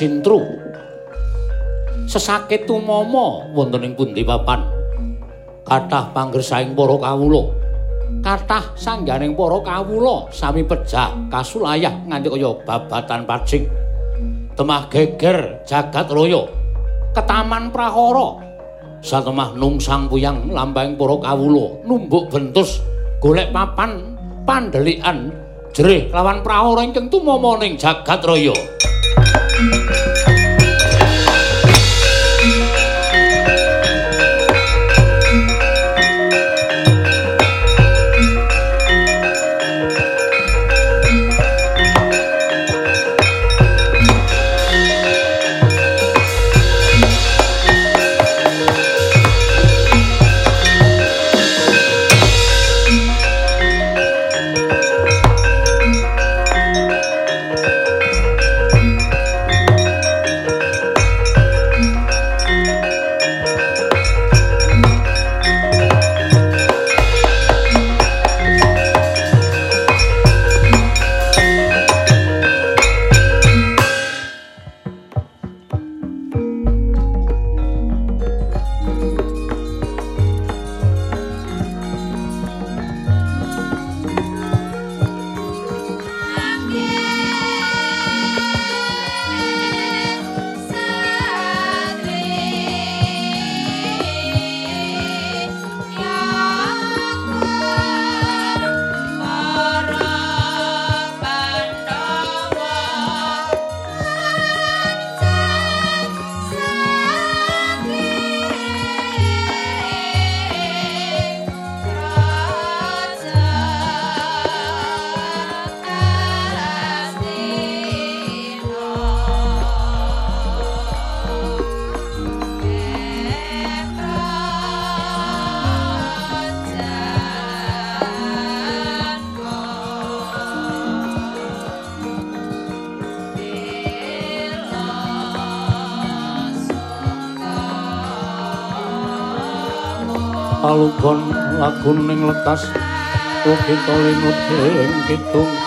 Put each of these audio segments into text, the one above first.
sintru. Sesakit tumama wonten ing pundi papan? Kathah panggersaing para kawula. Kathah sangganing para kawula sami pejah kasulayah nganti kaya babatan pacing temah geger jagat raya. Ketaman prahara. Satemah nungsang puyang lambang para kawula numbuk bentus golek papan pandelikan jerih lawan prahara ingkang tumama ning jagat raya lekas ugi tolinut ing kidung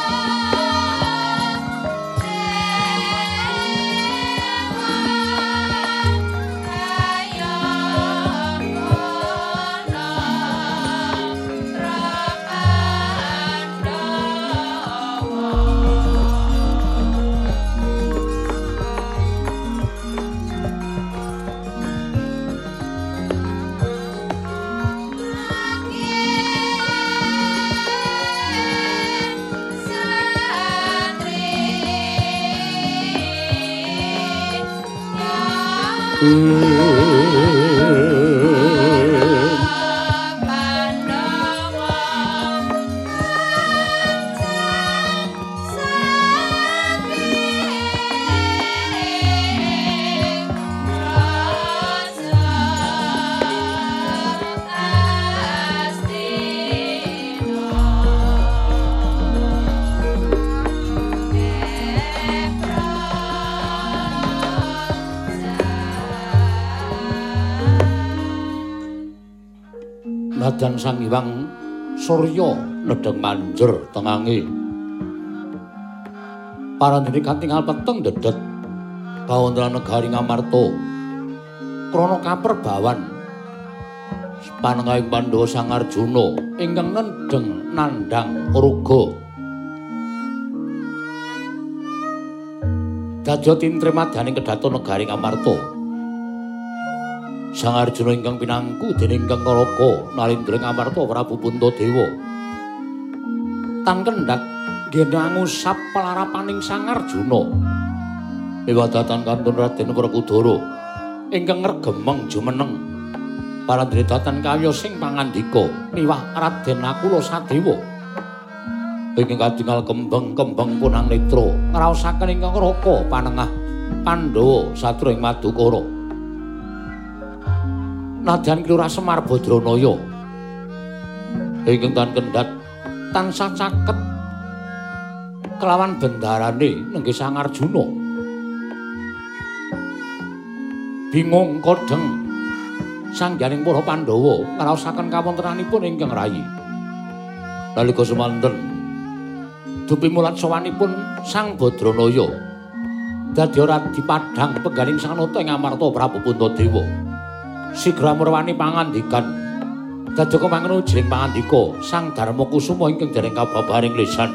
nadan sang iwang surya nedeng manjer tengange. Parandene katingal peteng dedet kawontenan negari ngamarta. Krana kaperbawan panengahing Pandhawa Sang Arjuna ingkang nendeng nandhang ruga. Dadya tintremadaning kedaton negari ngamarta Sang Arjuna ingkang pinangku dening Kang Karaka nalindring Amarta Prabu Puntadewa. Tan kendhat nggih ngusap pelarapaning Sang Arjuna. Miwadatan kantun Raden Werkudara ingkang ngregemeng jumeneng parandhetatan kawya sing pangandika miwah Raden Nakula Sadewa. Ingkang kadingal kembang-kembang punang netra ngraosaken ingkang Raka panengah Pandhawa satru ing Madukara. Nadyan Kelurahan Semar Badranaya. Ingkang kendhat tansah caket kelawan bendarane nenggih Sang Arjuna. Bingung kodheng sangganing para Pandhawa ngraosaken kawontenanipun ingkang rayi. Nalika semanten dupi mulat sowanipun Sang Badranaya dadi ora dipadhang penggaling sanata ing Amarta Prabu Puntadewa. Sigra murwani pangandikan. Dadi kok mangono jeneng pangandika. Sang Darma Kusuma ingkang dereng kababaring lisan.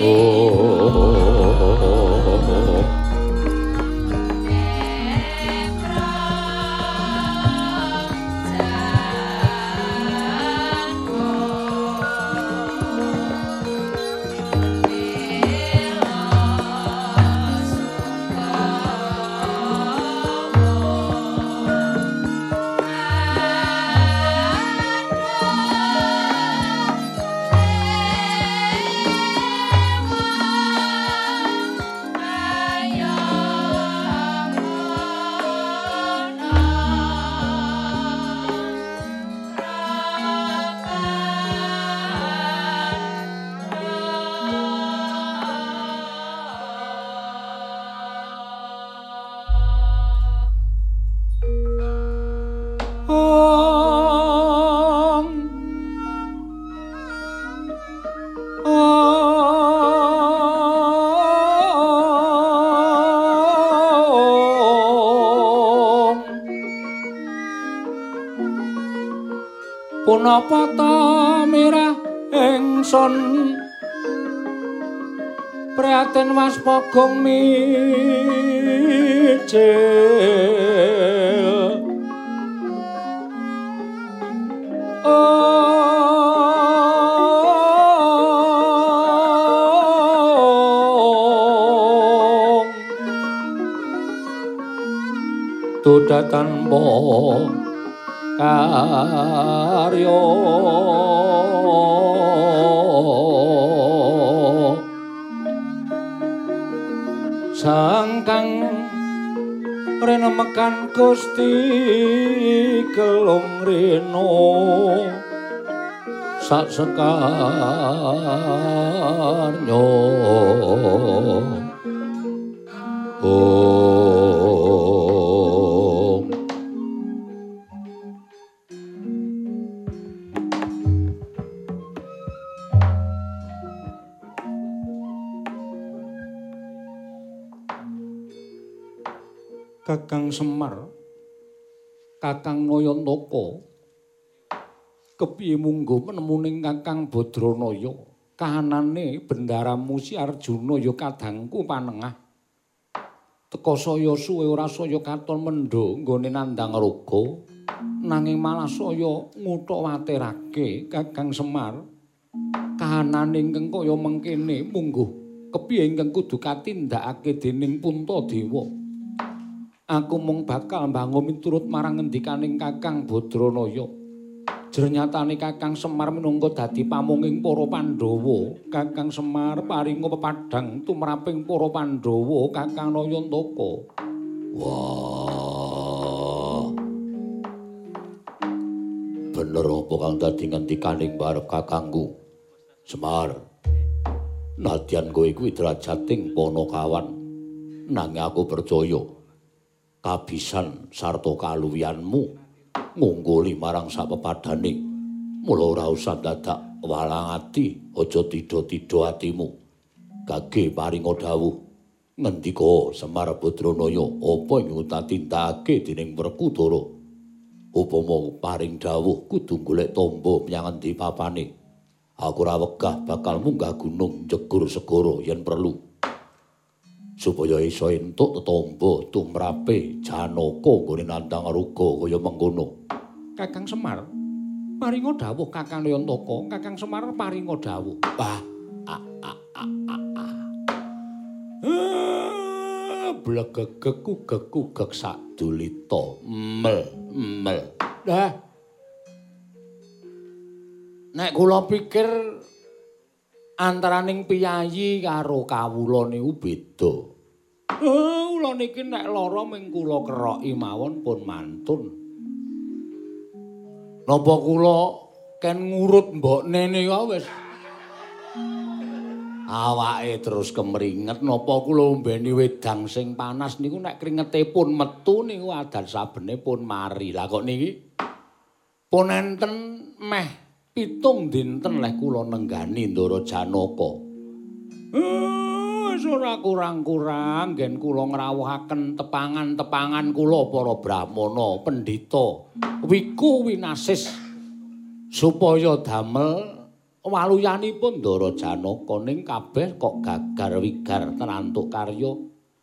Oh punapa ta mirah ingsun prihatin was pogong mijil. Tudatan boh karyo sangkang renemekan gusti kelong reno sak sekarnyo. Oh Kakang Semar Kakang Nayantaka kepiye munggo penemuning Kakang Badranaya? Kahanane bendara Musi Arjuna ya kadangku panengah. Teka saya suwe ora saya katon mendho nggone nandang raga. Nanging malah saya nguthawatirake Kakang Semar. Kahanane ingkang kaya mengkene munggo kepiye ingkang kudu katindakake dening Puntadewa aku mung bakal mbangun miturut marang ngendikaning Kakang Badranaya. Jernyatane Kakang Semar minangka dadi pamunging para Pandhawa, Kakang Semar paringa pepadhang tumraping para Pandhawa, Kakang Nayantaka. Wah. Bener apa kang dadi ngendikaning barep Kakangku? Semar. Nadyan kowe kuwi derajating Panakawan. Nanging aku percaya kabisan sarta kaluwihanmu ngungguli marang sapepadane mula ora usah dadak walang ati aja tida-tida atimu. Gage paringa dawuh ngendika Semar Badranaya apa ing utatindake dening Werkudara? Upama paring dawuh kudu golek tombo menyang endi papane? Aku ora wegah bakal munggah gunung jegur segara yen perlu supaya iso entuk tetombo tumrape Janaka nggone nandang ruga kaya mengkono. Kakang Semar, paringa dawuh Kakang Yantaka, Kakang Semar paringa dawuh. Bah, ah, ah, ah, ah, ah. Blegegekku geku gek sak dulita mel mel. Dah. Nek kula pikir antaraning piyayi karo kawula niku beda. Eh, kula niki nek lara ming kula keroki mawon pun mantun. Napa kula ken ngurut mbok nene wae wis. awake terus kemringet napa kula mbeni wedang sing panas niku nek kringetipun metu niku adan sabene pun mari lah kok niki pun enten meh pitung dinten leh kula nenggani Ndara Janaka wis ora kurang-kurang gen kula ngrawuhaken tepangan-tepangan kula para brahmana pendhita wiku winasis supaya damel waluyanipun Ndara Janaka. Ning kabeh kok gagar wigar tenantuk karya.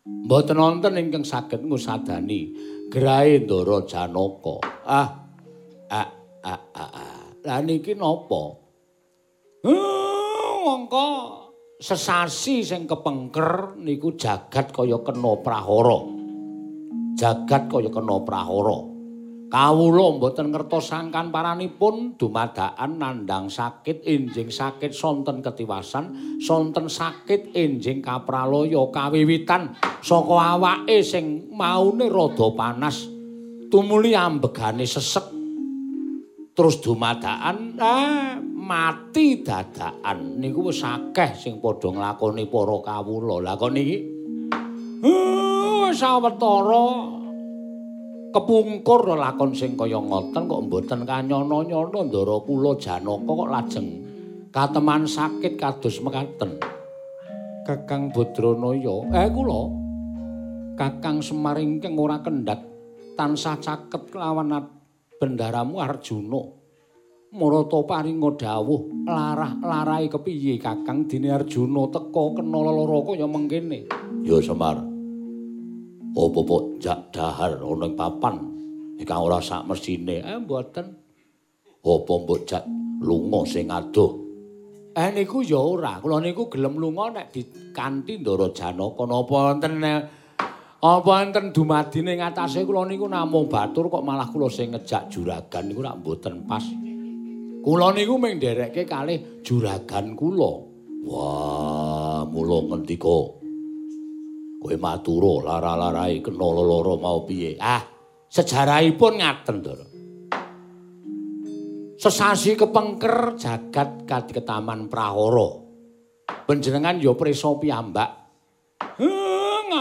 Mboten wonten ingkang saged ngusadani grahe Ndara Janaka. Ah ah ah ah, ah. Lah niki napa mongko. Sesasi sing kepengker niku jagat kaya kena prahara. Jagat kaya kena prahara. Kawula mboten ngertosaken paranipun dumadakan nandang sakit enjing sakit sonten ketiwasan sonten sakit enjing kapraloya kawiwitan saka awake sing maune rada panas. Tumuli ambegane sesek terus dumadakan eh, mati dadakan. Niku wis akeh sing padha nglakoni para kawula. La kok niki? Uh, sawetara kepungkur lakon sing kaya ngoten kok mboten kanyono-nyono. Ndara kula Janaka kok lajeng kateman sakit kados mekaten. Kakang Badranaya, eh kula Kakang Semar ingkang ora kendhat tansah caket kelawan bendaramu Arjuna. Marata paringa dawuh, larah-larahe kepiye Kakang? Dene Arjuna teka kena lara kaya mengkene. Ya Semar. apa pok jak dahar ana ing papan? Ingkang ora sak mesine. Eh mboten. Apa mbok jak lunga sing adoh? Eh niku ya ora. Kula niku gelem lunga nek dikanthi ndara janaka. Napa wonten apa enten dumadine ing atase kula niku namung batur kok malah kula sing ngejak juragan niku rak mboten pas. Kula niku mung nderekke kalih juragan kula. Wah mulo ngendika kowe maturo lara-larai kena lara mau piye? Ah sejarahipun ngaten to sesasi kepengker jagat ketaman prahara. Panjenengan ya prisa piyambak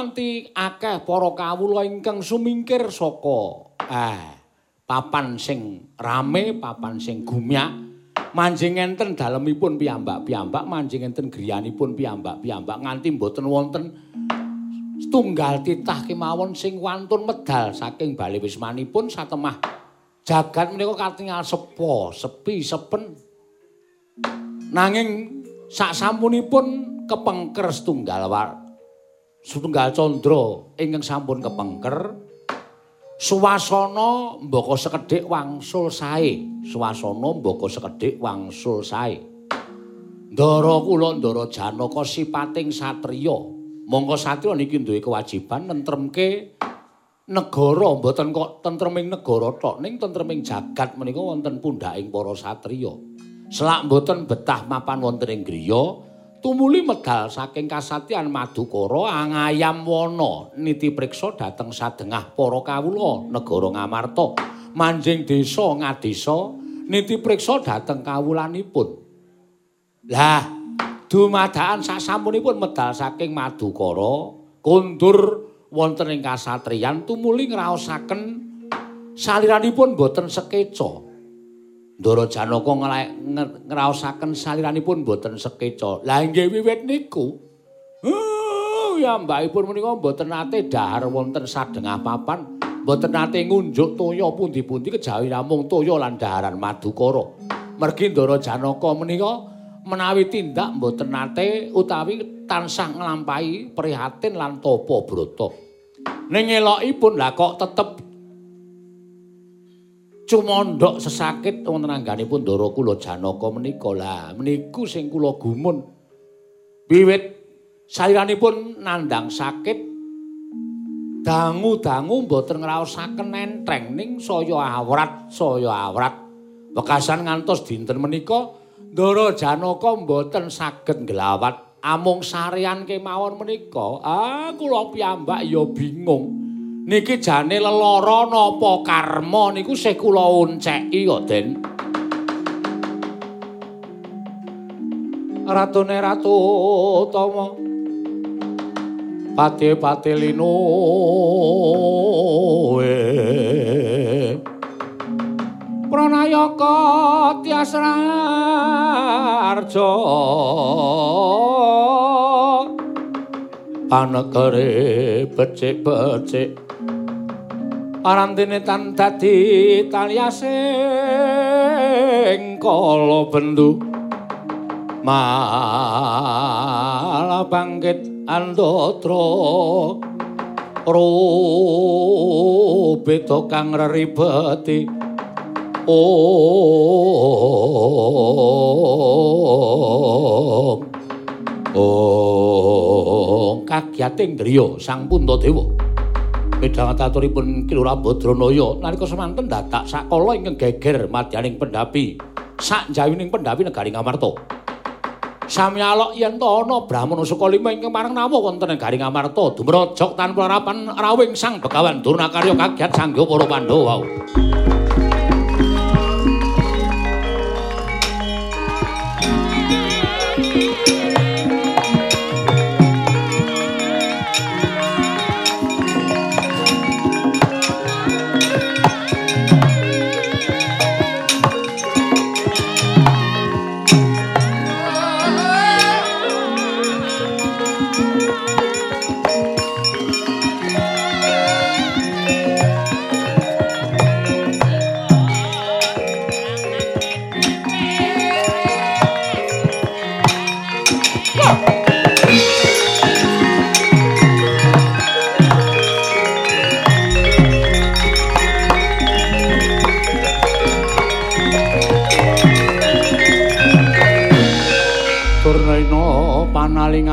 nganti akeh para kawula ingkang sumingkir saka ah papan sing rame papan sing gumyak manjing enten dalemipun piyambak-piyambak manjing enten griyanipun piyambak-piyambak nganti mboten wonten. Tunggal titah kemawon sing wantun medal saking bali wismanipun satemah jagat menika katingal sepo sepi sepen. Nanging sak sampunipun kepengker setunggal war setunggal candra ingkang sampun kepengker suwasana mboko sekedhik wangsul sae. Suwasana mboko sekedhik wangsul sae. Ndara kula ndara janaka sipating satriya. Monggo satya niki duwe kewajiban nentremke negara. Mboten kok tentreming negara tok. Ning tentreming jagat menika wonten pundhaking para satriya. Selak mboten betah mapan wonten ing griya, tumuli medal saking kasatyan Madukara angayam wana niti priksa dhateng sadengah para kawula negara Ngamarta manjing desa ngadesa niti priksa dhateng kawulanipun. Lah dumadakan sasampunipun medal saking Madukara kondur wonten ing kasatriyan tumuli ngraosaken saliranipun boten sekeca. Ndara Janaka ngraosaken saliranipun boten sekeca. Lah nggih wiwit niku uh, ya mbakipun menika boten nate dahar wonten sadengah papan, boten nate ngunjuk toya pundi-pundi kejawi namung toya lan daharan Madukara. Mergi Ndara Janaka menika menawi tindak mboten nate utawi tansah nglampahi prihatin lan tapa brata. Ning elokipun lah kok tetep cumondhok sesakit wonten angganipun Ndara kula Janaka menika lah meniku sing kula gumun. Wiwit sairanipun nandang sakit dangu-dangu mboten ngraosaken entreng ning saya awrat saya awrat wekasan ngantos dinten menika Ndara Janaka mboten saged nglawat amung sarean kemawon menika. Ah kula piyambak ya bingung. Niki jane lelara napa karma niku sih kula unceki kok, Den. ratune ratu utama. Pati-pati lino pranayaka tiasrarjo panegare becik-becik arantene tan dadi taliasing kala bendu malah bangkit andatra rubeta kang reribeti om om kagyating driya sang puntadewa midhanget aturipun kilura badranaya. Nalika semanten dadak sakala ingkang geger madyaning pendhapi sak jawining pendhapi negari ngamarta. Sami alok yen to ana Brahmana Sukalima ingkang marang nawa wonten ing Garing Amarta dumrajak tanpa harapan rawing Sang Begawan Durnakarya kagiat sangga para Pandhawa.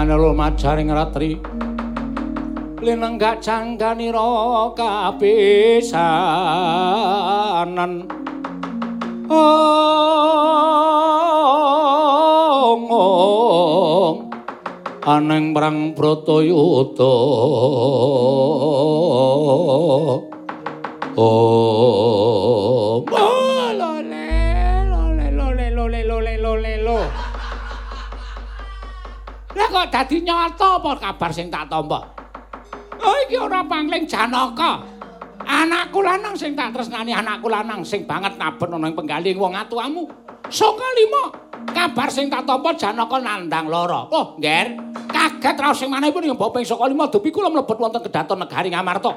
Panalingane lumajaring ratri. Linenggak jangganira kapisanan. Ong aneng perang bratayuda oh dadi nyata apa kabar sing tak tampa? Oh iki ora pangling Janaka. Anakku lanang sing tak tresnani, anakku lanang sing banget naben ana ing penggaling wong atuamu. Saka lima kabar sing tak tampa Janaka nandang lara. Oh, Nger, kaget raos sing manehipun ing bopeng saka lima dupi kula mlebet wonten kedaton negari Ngamarta.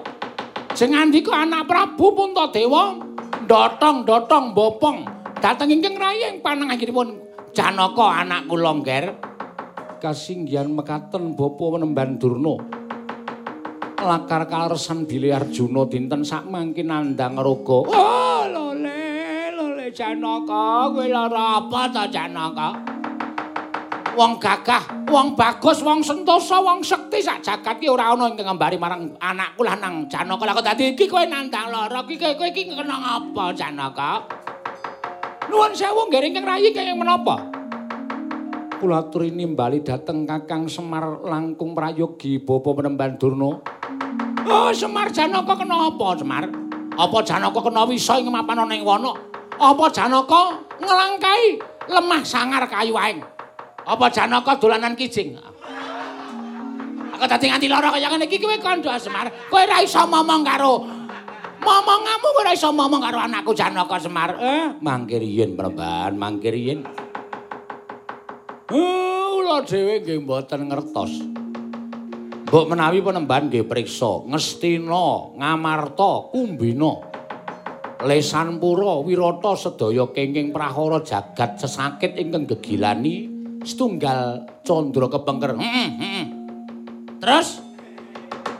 Sing ngandika anak Prabu Puntadewa ndotong-ndotong bopong dateng ingkang rayeng panangipun Janaka anak kula Nger. Kasinggihan mekaten bapa menemban durna. Lakar kaleresan bile arjuna dinten sak mangke nandang raga. Oh lole lole janaka kowe lara apa ta janaka? Wong gagah wong bagus wong sentosa wong sekti sak jagat ki ora ana ingkang ngambari marang anakku lanang janaka. Lha kok dadi iki kowe nandang lara? Iki kowe iki kena apa janaka? Nuwun sewu nggih ingkang rayi kaya menapa kula aturi nimbali dhateng Kakang Semar langkung prayogi bapa penemban Durna. Oh, Semar Janaka kena apa, Semar? Apa Janaka kena wisa ing mapan ana ing wana? Apa Janaka nglangkai lemah sangar kayu aeng? Apa Janaka dolanan kijing? Aku dadi nganti lara kaya ngene iki kowe kandha Semar. Kowe ora iso ngomong karo Momongamu ora iso ngomong karo anakku Janaka Semar. Eh, mangkir yen, Pramban, mangkir yen. Kula dhewe nggih mboten ngertos. Mbok menawi penemban nggih priksa Ngestina, Ngamarta, Kumbina, Lesanpura, Wirata sedaya kenging prahara jagat sesakit ingkang gegilani setunggal candra kepengker. Terus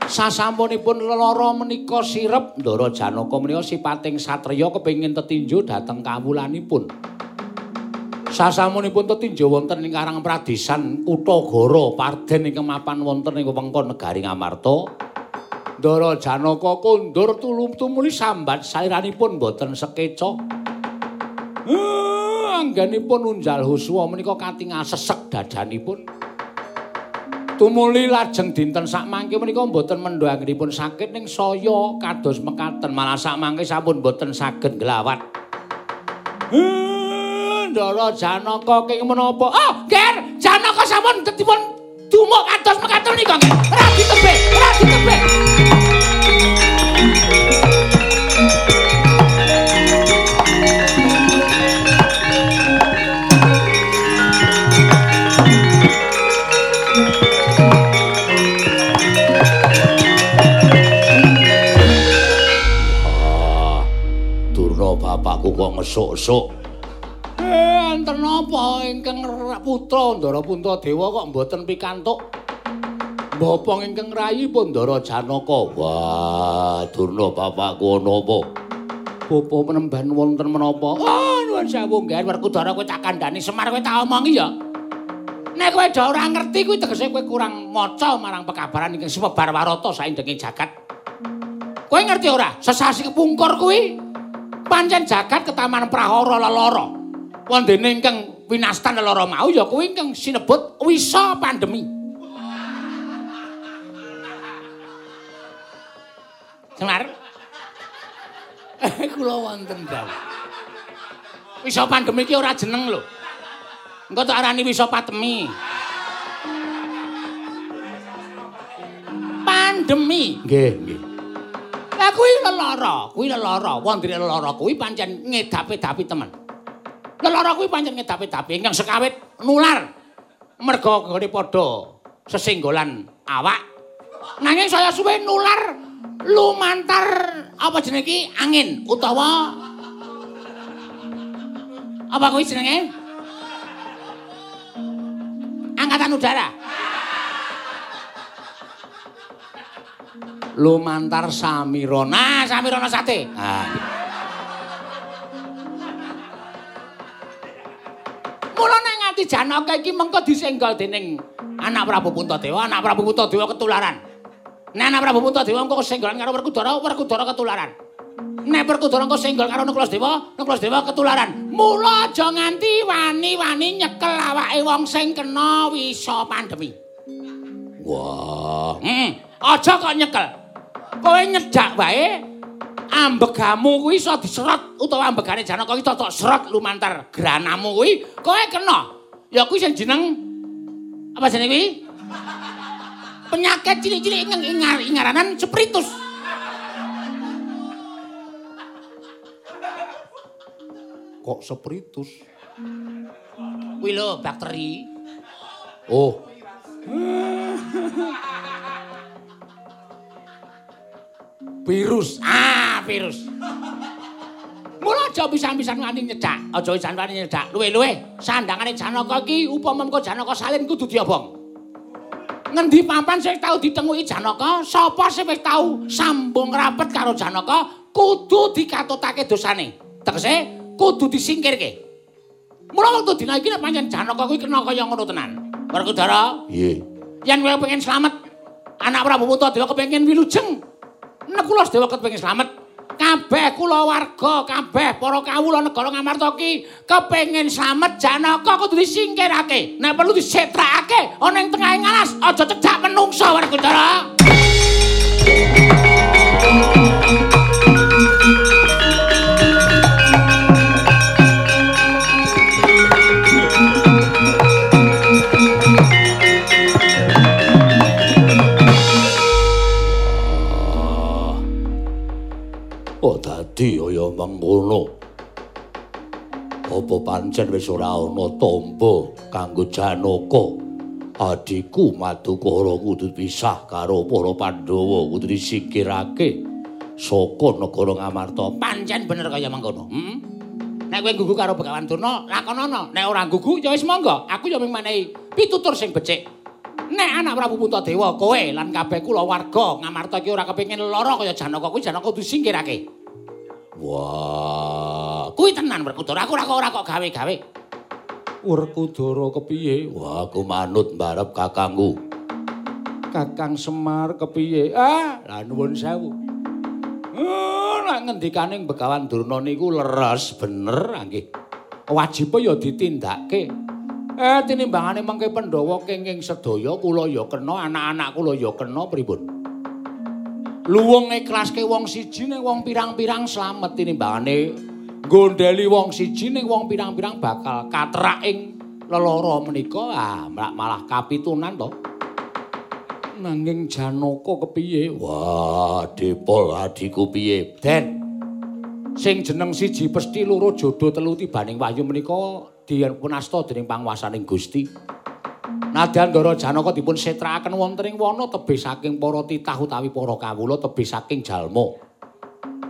sasampunipun lara menika sirep Ndara Janaka menika sipating satriya kepengin tetinju dhateng kawulanipun. Sasamunipun tetinja wonten ing Karang Pradesan Kutagara Parden ingkang mapan wonten ing wewengkon negari Ngamarta. Ndara Janaka kondur tulung tumuli sambat sairanipun boten sekeca. Uh, anggenipun unjal huswa menika katingal sesek dadanipun. Tumuli lajeng dinten sak mangke menika boten mendho anggenipun sakit ning saya kados mekaten malah sak mangke sampun boten saged nglawat. Uh, Pandara Janaka king menapa? Oh, Ger, Janaka sampun dipun dumuk kados mekaten nika, Ger. Ora ditebek, ora ditebek. bapakku kok ngesuk-esuk. Putra Ndara Puntadewa kok mboten pikantuk? Bapa ingkang rayi Pandara Janaka. Wah, Durna bapakku ana apa? Bapa menemban wonten menapa? Oh, nuwun sewu, Nggen Werkudara kowe tak kandhani Semar kowe tak omongi ya. Nek kowe dhewe ora ngerti kuwi tegese kowe kurang maca marang pekabaran ingkang semebar warata saindenging jagat. Kowe ngerti ora? Sesasi kepungkur kuwi pancen jagat ketaman prahara lelara. Wondene ingkang winastan lelara mau ya kuwi ingkang sinebut wisa pandemi. Semar. Kula wonten dal. Wisa pandemi iki ora jeneng lho. Engko tak arani wisa patemi. Pandemi. Nggih, nggih. Lah kuwi lelara, kuwi lelara. Wondene lelara kuwi pancen ngedapi-dapi temen. Lelara kuwi pancen ngedapi-dapi ingkang sekawit nular. Merga nggone padha sesenggolan awak. Nanging saya suwe nular lumantar apa jenenge iki angin utawa apa kuwi jenenge? Angkatan udara. lumantar samirona samirona sate nah nganti janaka iki mengko disenggol dening anak Prabu Puntadewa. Anak Prabu Puntadewa ketularan. Nek anak Prabu Puntadewa mengko kesenggolan karo Werkudara Werkudara ketularan. Nek Werkudara mengko senggol karo Nuklasdewa Nuklasdewa ketularan. Mula aja nganti wani-wani nyekel awake wong sing kena wisa pandemi. Wah hmm. aja kok nyekel. Kowe nyedak wae ambegamu kuwi iso diserot utawa ambegane Janaka iki totok serot lumantar granamu kuwi. Kowe kena ya kuwi sing jeneng apa jenenge kuwi? Penyakit cilik-cilik ing ingar ingaranan spritus kok spritus kuwi lho bakteri. Oh. Virus. Ah, virus. Mula aja pisan-pisan nganti nyedak, aja pisan nganti nyedak. Luwe-luwe, sandangane Janaka iki upama mengko Janaka salin kudu diobong. Ngendi papan sing tau ditenguki Janaka, sapa sing wis tau sambung rapet karo Janaka, kudu dikatutake dosane. Tegese kudu disingkirke. Mula wektu dina iki nek pancen Janaka kuwi kena kaya ngono tenan. Werkudara? Nggih. Yen kowe pengen slamet, anak Prabu Puntadewa kepengin wilujeng, nek kula sedewa kepengin slamet kabeh kula warga kabeh para kawula negara Ngamarta ki kepengin slamet Janaka kudu disingkirake. Nek perlu disetrakake ana ing tengahing alas aja cedhak menungsa warga dadi kaya mengkono. Apa pancen wis ora ana tamba kanggo Janaka? Adiku Madukara kudu pisah karo para Pandhawa, kudu disingkirake saka negara Ngamarta. Pancen bener kaya mengkono. Hmm? Nek kowe gugu karo Begawan Durna, lakonana. Nek ora gugu ya wis monggo. Aku ya mung menehi pitutur sing becik. Nek anak Prabu Puntadewa kowe lan kabeh kula warga Ngamarta iki ora kepengin lara kaya Janaka kuwi Janaka kudu disingkirake. Wah, kuwi tenan Werkudara. Aku ora kok ora kok gawe-gawe. Werkudara kepiye? Wah, aku manut mbarep kakangku. Kakang Semar kepiye? Ah, lah nuwun sewu. Oh, nek ngendikane Begawan Durna niku leres bener nggih. Wajib ya ditindakake. Eh, tinimbangane mengke Pandhawa kenging sedaya kula ya kena, anak-anak kula ya kena pripun? Luwung ikhlaske wong siji ning wong pirang-pirang slamet tinimbangane. Gondeli wong siji ning wong pirang-pirang bakal katrak ing lelara menika. Ah malah kapitunan to. Nanging Janaka kepiye? Wah depol adiku piye? Den sing jeneng siji pesti loro jodoh telu tibaning wahyu menika dipunasta dening panguwasaning Gusti Nadyan Ndara Janaka dipun setrakaken wonten ing wana tebih saking para titah utawi para kawula tebih saking jalma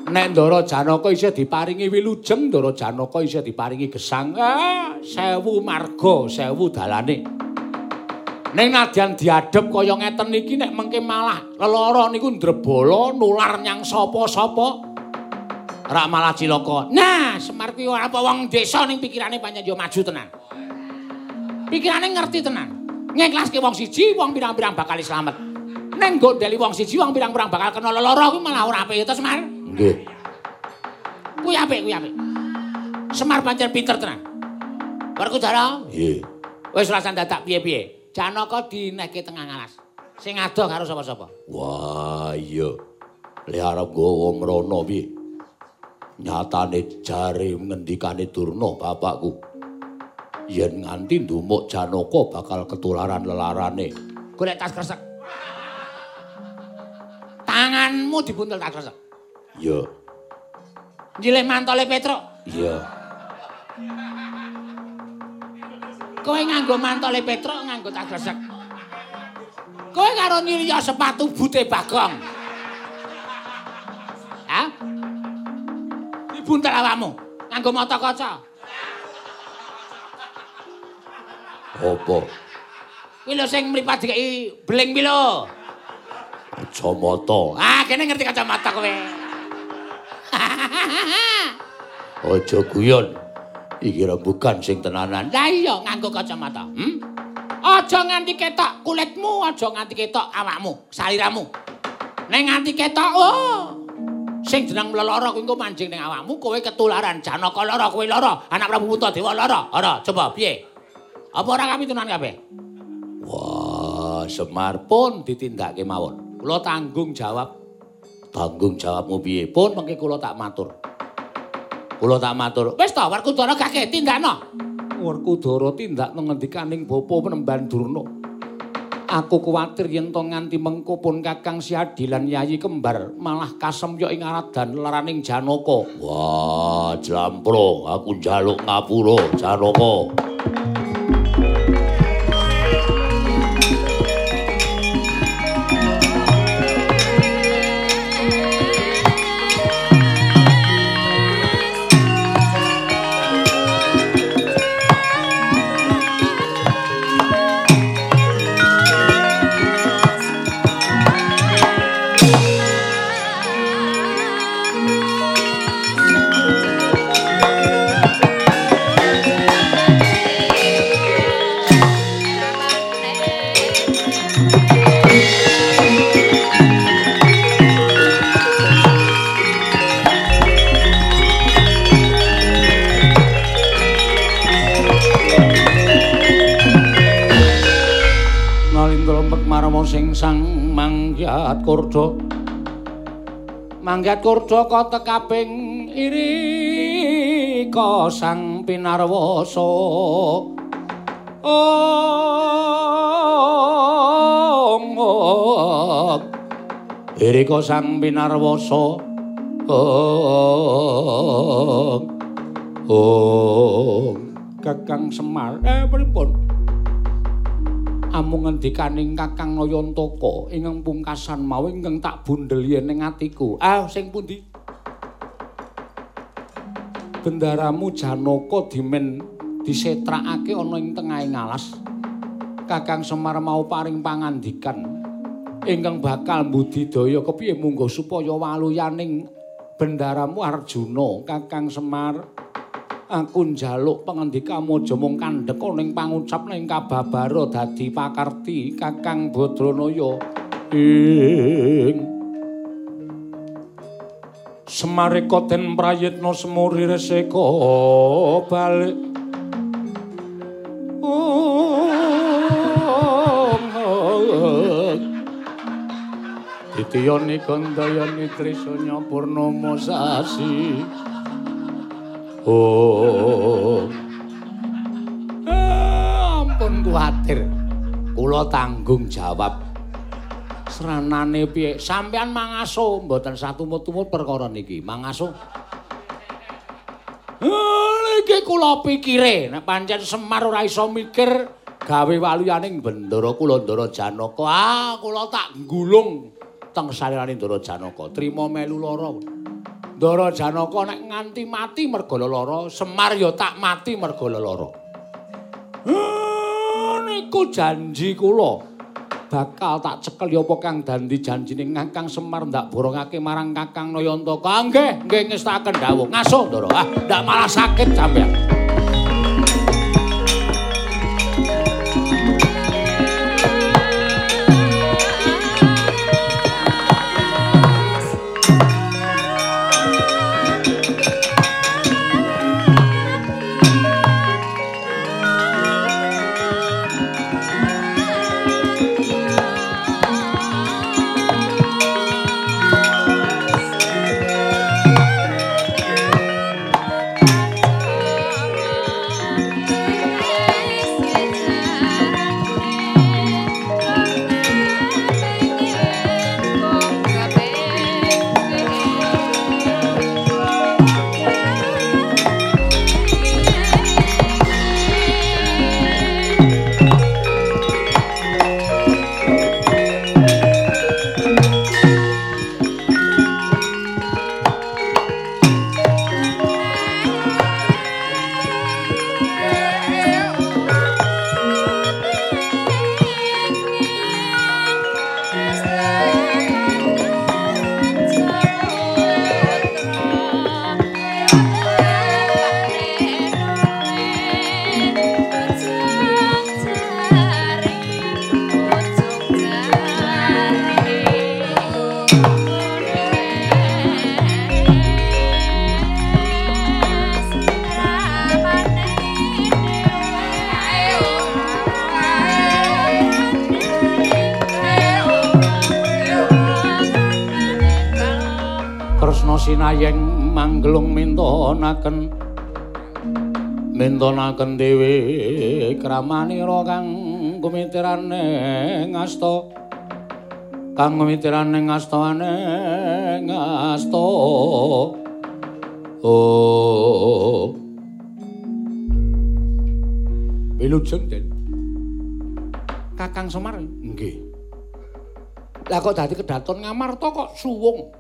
Nek Ndara Janaka isih diparingi wilujeng, Ndara Janaka isih diparingi gesang. Ah, sewu marga, sewu dalane. Ning nadyan diadep kaya ngeten iki nek mengke malah lelara niku ndrebala nular nyang sapa-sapa. Rak malah cilaka. Nah, Semar kuwi apa wong desa ning pikirane pancen yo maju tenan. Pikirane ngerti tenan. Ngeklaske wong siji, wong pirang-pirang bakal slamet. Ning gondeli wong siji, wong pirang-pirang bakal kena lelara kuwi malah ora apik to, Semar. Nggih. Kuwi apik, kuwi apik. Semar pancen pinter tenan. Werkudara? Nggih. Wis rasan dadak piye-piye. Janaka dineke tengah ngalas. Sing adoh karo sapa-sapa? Wah, iya. Le arep gowo mrono piye? Nyatane jare ngendikane Durna bapakku. Yen nganti ndumuk Janaka bakal ketularan lelarane. Golek tas kresek. Tanganmu dibuntel tas kresek. Iya. Njilih mantole Petruk. Iya. Kowe nganggo mantole Petruk nganggo tas gresek. Kowe karo nyilya sepatu bute Bagong. Ha? Dibuntel awakmu nganggo mata kaca. Apa? Kuwi lho sing mripat dikeki bling kuwi lho. Kacamata. Ah, kene ngerti kacamata kowe. Aja guyon. Iki rembugan sing tenanan. Lah iya nganggo kacamata. Hmm? Aja nganti ketok kulitmu, aja nganti ketok awakmu, saliramu. Nek nganti ketok, oh. Sing jeneng lelara kuwi engko manjing ning awakmu, kowe ketularan. Janaka lara, kowe lara. Anak Prabu Puntadewa lara. Ora, coba piye? Apa ora kami tunan kabeh? Wah, Semar pun ditindakake mawon. Kula tanggung jawab. Tanggung jawabmu piye? Pun mengke kula tak matur. Kula tak matur. Wis ta, Werkudara gage tindakno. Werkudara tindak nang ngendikaning bapa penemban Durna. Aku kuwatir yen to nganti mengko pun Kakang Siadi lan Yayi kembar malah kasemyok ing aradan laraning Janaka. Wah, jlamprong aku njaluk ngapura Janaka. Sing sang manggyat kurda. Manggyat kurda ka tekaping iri ka sang pinarwasa. Om om iri ka sang pinarwasa. Om om Kakang Semar eh pripun? Amung ngendikaning Kakang Nayantaka ingkang pungkasan mau ingkang tak bundel yen ing atiku. Ah, sing pundi? Bendaramu Janaka dimen disetrakake ana ing tengahing alas. Kakang Semar mau paring pangandikan ingkang bakal mbudidaya kepiye munggo supaya waluyaning bendaramu Arjuna, Kakang Semar. Aku njaluk pangandikamu aja mung kandhek ning pangucap ning kababara dadi pakarti Kakang Badranaya. Semareka den prayitna semuri reseka balik. Ditiyani kandayani trisanya purnama sasi Oh. Ampun kuwatir. Kula tanggung jawab. Seranane piye? Sampeyan mangaso mboten satumut-tumut perkara niki. Mangaso. Iki kula pikire nek pancen Semar ora iso mikir gawe waluyaning bendara kula Ndara Janaka. Ah, kula tak gulung teng salirane Ndara Janaka. Trima melu lara. Ndara Janaka nek nganti mati merga lara, Semar ya tak mati merga lara. Niku janji kula. Bakal tak cekel ya apa Kang Dandi janjine Kakang Semar ndak borongake marang Kakang Nayantaka. Nggih, nggih ngestaken dawuh. Ngaso, Ndara. Ah, ndak malah sakit sampeyan. Mintonaken dhewe kramanira kang kumitirane ngasta. Kang kumitirane ngastane ngasta. Oh. Wilujeng Den. Kakang Semar nggih. Lah kok dadi kedaton ngamarta kok suwung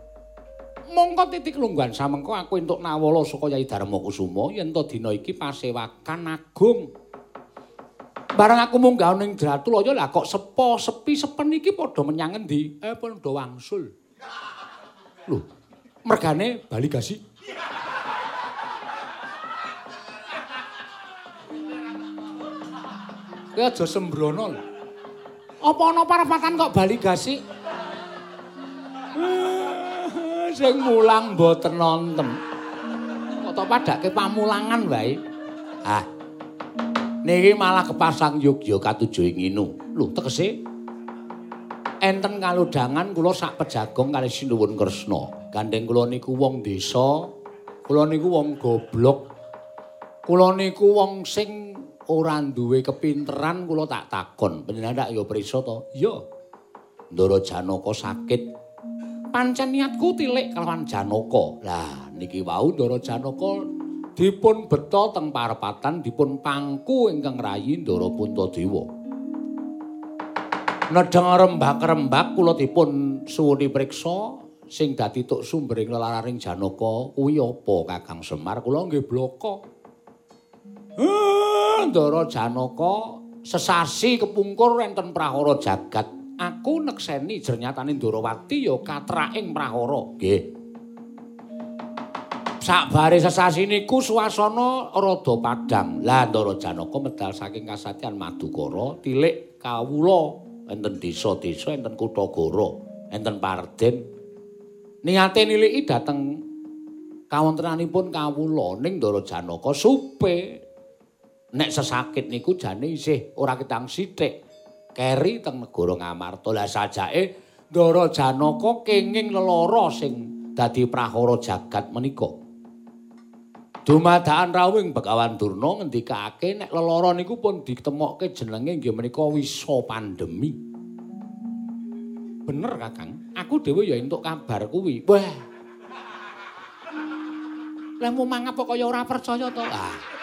mongko titik lungguhan samengko aku entuk nawala saka Yai Darma Kusuma yen to dina iki pasewakan agung. Barang aku munggah ning Dratulaya lah kok sepo sepi sepen iki padha menyang endi? Eh padha wangsul. Lho, mergane bali gasi. Kowe aja sembrono lho. Apa ana parapatan kok bali gasi? Sing mulang mboten nonton. Kok to padake pamulangan wae. Ah. Niki malah kepasang Yogya katujuh ing inu. Lho, tegese enten kalodhangan kula sak pejagong kali Sinuwun Kresna. Gandeng kula niku wong desa, kula niku wong goblok. Kula niku wong sing ora duwe kepinteran kula tak takon. Panjenengan ya prisa to? Iya. Ndara Janaka sakit. Pancen niatku tilik kelawan Janaka. Lah niki wau Ndara Janaka dipun beto teng parepatan dipun pangku ingkang rayi Ndara Puntadewa. Nedheng rembak-rembak kula dipun suwuni priksa sing dadi tuk sumbering lelararing Janaka kuwi apa Kakang Semar? Kula nggih bloko. Ndara Janaka sesasi kepungkur enten prahara jagat aku nekseni jernyatane Ndarawati ya katraking prahara. Nggih. Sakbare sesasi niku swasana rada padhang. Lah Ndara Janaka medal saking kasatyan Madukara, tilik kawula enten desa-desa, enten kutha-gora, enten parden. Niate niliki dhateng kawontenanipun kawula ning Ndara Janaka supe nek sesakit niku jane isih ora ketang sithik. Keri teng negara Ngamarta. Lah sajake Ndara Janaka kenging lelara sing dadi prahara jagat menika. Dumadakan rawuhing Begawan Durna ngendikake nek lelara niku pun ditemokke jenenge nggih menika wisa pandemi. Bener, Kakang. Aku dhewe ya entuk kabar kuwi. Wah. Lah mau mangap kok kaya ora percaya to? Ah.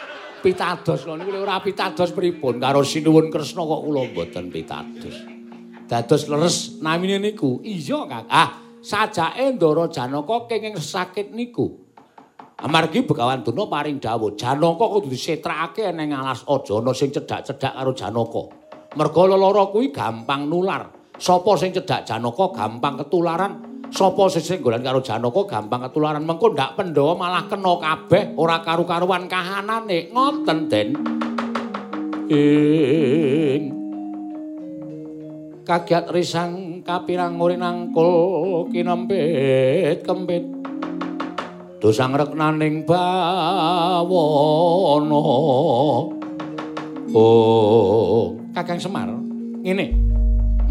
Pitados lho niku ora pitados pripun karo sinuwun Kresna kok kula mboten pitados. Dados leres namine niku. Iya, Kak. Ah, sajake Ndara Janaka kenging sakit niku. Amargi Begawan Durna paring dawuh, Janaka kudu disetrakake ning alas ajana sing cedhak-cedhak karo Janaka. Merga lara kuwi gampang nular. Sapa sing cedhak Janaka gampang ketularan. Sapa sing senggolan karo Janaka gampang ketularan. Mengko ndak Pandhawa malah kena kabeh ora karu-karuan kahanane. Ngoten, Den. Ing kagiat risang kapirang urin angkul kinempit kempit dosang reknaning bawana oh kakang semar ngene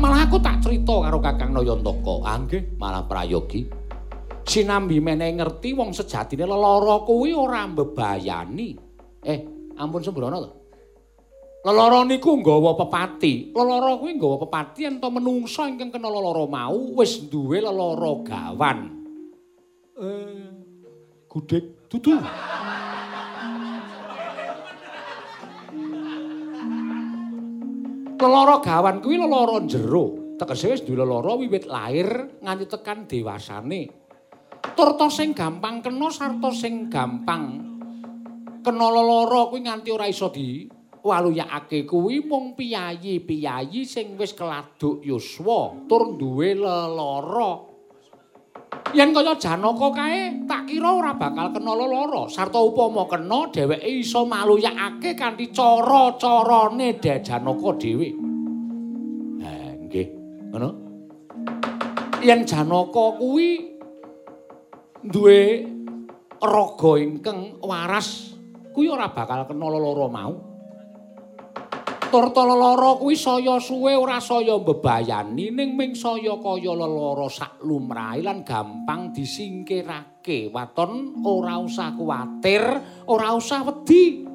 malah aku tak cerita karo kakang nayantaka anggih malah prayogi sinambi meneh ngerti wong sejatine lelara kuwi ora mbebayani eh ampun sembrono to Lelara niku nggawa pepati. Lelara kuwi nggawa pepati ento menungsa ingkang kena lelara mau wis duwe lelara gawan. Eh gudeg dudu. Lelara gawan kuwi lelara jero. Tegese wis duwe lelara wiwit lair nganti tekan dewasane. Turta sing gampang kena sarta sing gampang kena lelara kuwi nganti ora iso di waluyake kuwi mung piyayi-piyayi sing wis keladuk yuswa tur duwe lelara. Yen kaya Janaka kae tak kira ora bakal kena lara sarta upama kena dheweke iso maluyakake kanthi cara-carane De Janaka dhewe. Ha nggih, ngono. Yen Janaka kuwi duwe raga ingkang waras, kuwi ora bakal kena lara mau. Turta lelara kuwi saya suwe ora saya mbebayani. Ning ming saya kaya lelara sak lumrahe lan gampang disingkirake. Waton ora usah kuwatir ora usah wedi.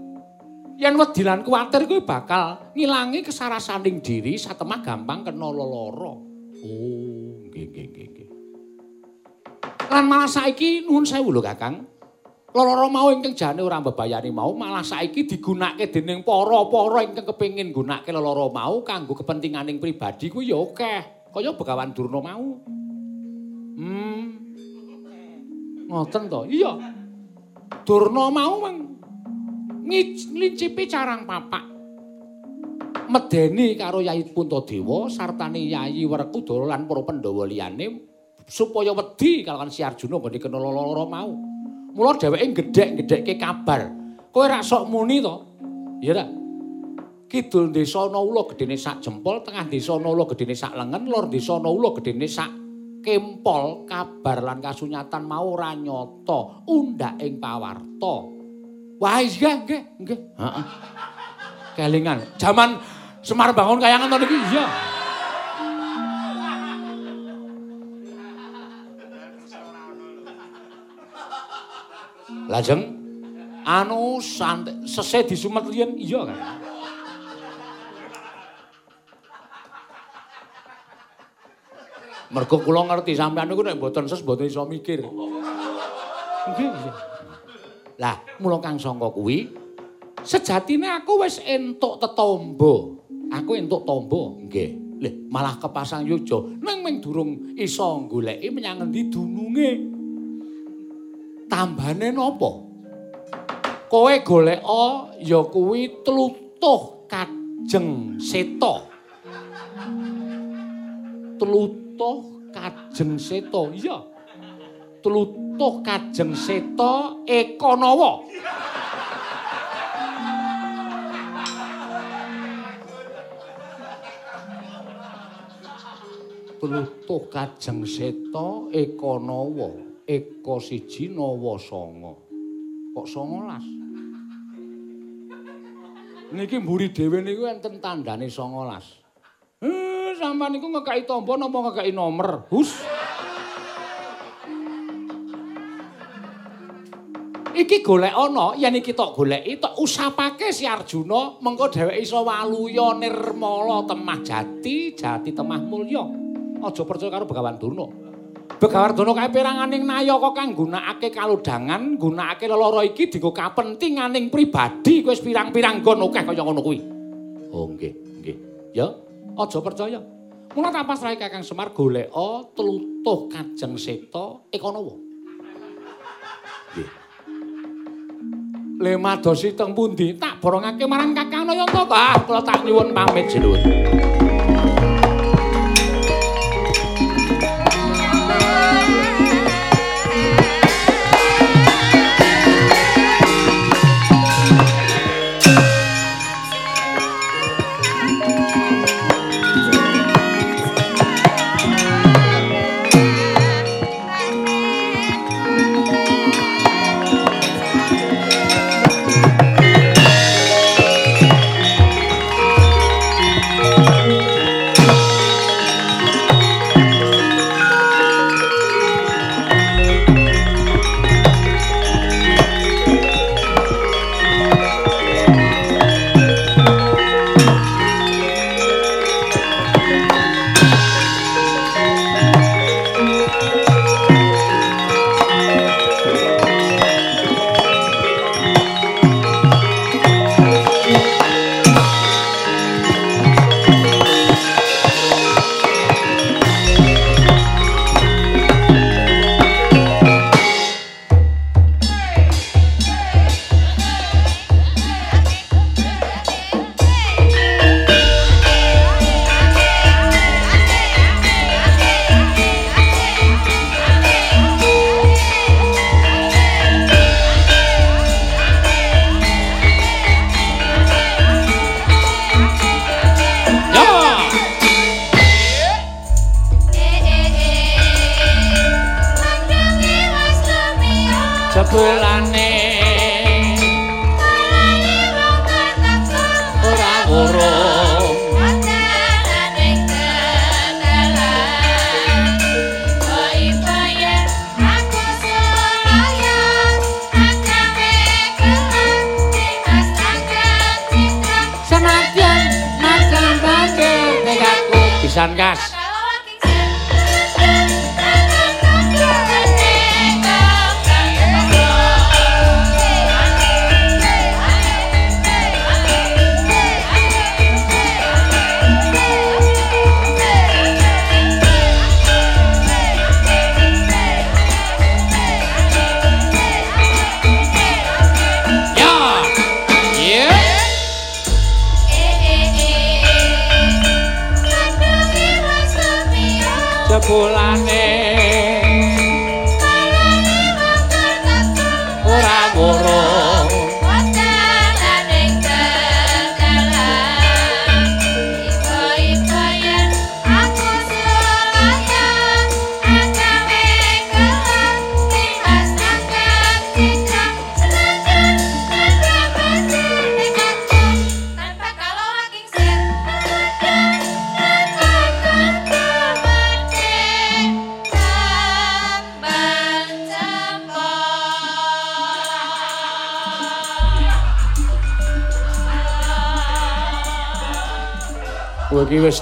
Yen wedi lan kuwatir kuwi bakal ngilangi kesarasaning diri satemah gampang kena lelara. Oh nggih nggih nggih. Lan malah saiki nuwun sewu lho kakang Lara mau ingkang jane ora mbebayani mau malah saiki digunakake dening para-para ingkang kepengin gunakake lara mau kanggo kepentinganing pribadi kuwi ya akeh. Kaya Begawan Durna mau. Hmm. Ngoten to? Iya. Durna mau mang ngicipi carang papak. Medeni karo Yayi Puntadewa sartane Yayi Werkudara lan para Pandhawa liyane supaya wedi kalawan Si Arjuna badhe kena lara mau. Mula dheweke gedhek-gedhekke kabar. Kowe rak sok muni to? Ya ra. Kidul desa ana ula gedene sak jempol, tengah desa ana ula gedene sak lengen, lor desa ana ula gedene sak kempol. Kabar lan kasunyatan mau ora nyata, undhak ing pawarta. Wah, iya nggih, nggih. Heeh. Kelingan. Jaman Semar bangun kayangan to niki, iya. Lajeng anu santai sese disumet liyan iya kan. Mergo kula ngerti sampean niku nek mboten ses mboten iso mikir. Lah, mula Kang Sangka kuwi sejatine aku wis entuk tetombo. Aku entuk tombo, nggih. Lih, malah kepasang yojo. Nang ming durung iso goleki menyang endi dununge. Tambane napa? Kowe golek ya kuwi tlutuh kajeng seta. Tlutuh kajeng seta. Iya. Tlutuh kajeng seta Ekanawa. Tlutuh kajeng seta Ekanawa. Eko siji nawa sanga. Kok 19? Niki mburi dhewe niku enten tandane 19. Eh, sampean niku ngekaki tombo napa ngekaki nomor? Hus. iki golek ana, yen iki tok goleki tok usapake si Arjuna, mengko dheweke iso waluya nirmala temah jati, jati temah mulya. Aja percaya karo Begawan Durna. Begawan Durna kae peranganing nayaka kang gunakake kalodhangan, gunakake lelara iki dienggo kapentinganing pribadi, kowe wis pirang-pirang gon akeh kaya ngono kuwi. Oh nggih, nggih. Ya, aja percaya. Mula tak pasrahe Kakang Semar goleka tlutuh Kajeng Seta Ekanawa. Nggih. Le madosi teng pundi? Tak borongake marang Kakang Nayanta, Mbah. Kula tak nyuwun pamit jinuwun.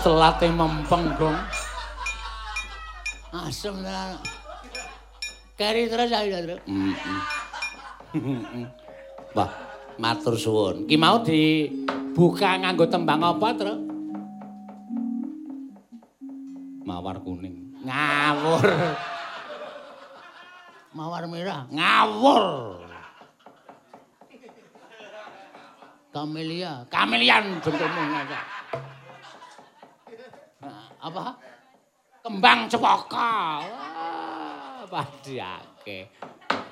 Telate mempeng gong Asem tenan. Kari terus ayo terus. Wah, matur suwun. Ki mau dibuka nganggo tembang apa, Tru? Mawar kuning. Ngawur. Mawar merah. Ngawur. Kamelia. Kamelian bentukmu ngajak. Apa? Kembang cepaka. Wah, padhiake.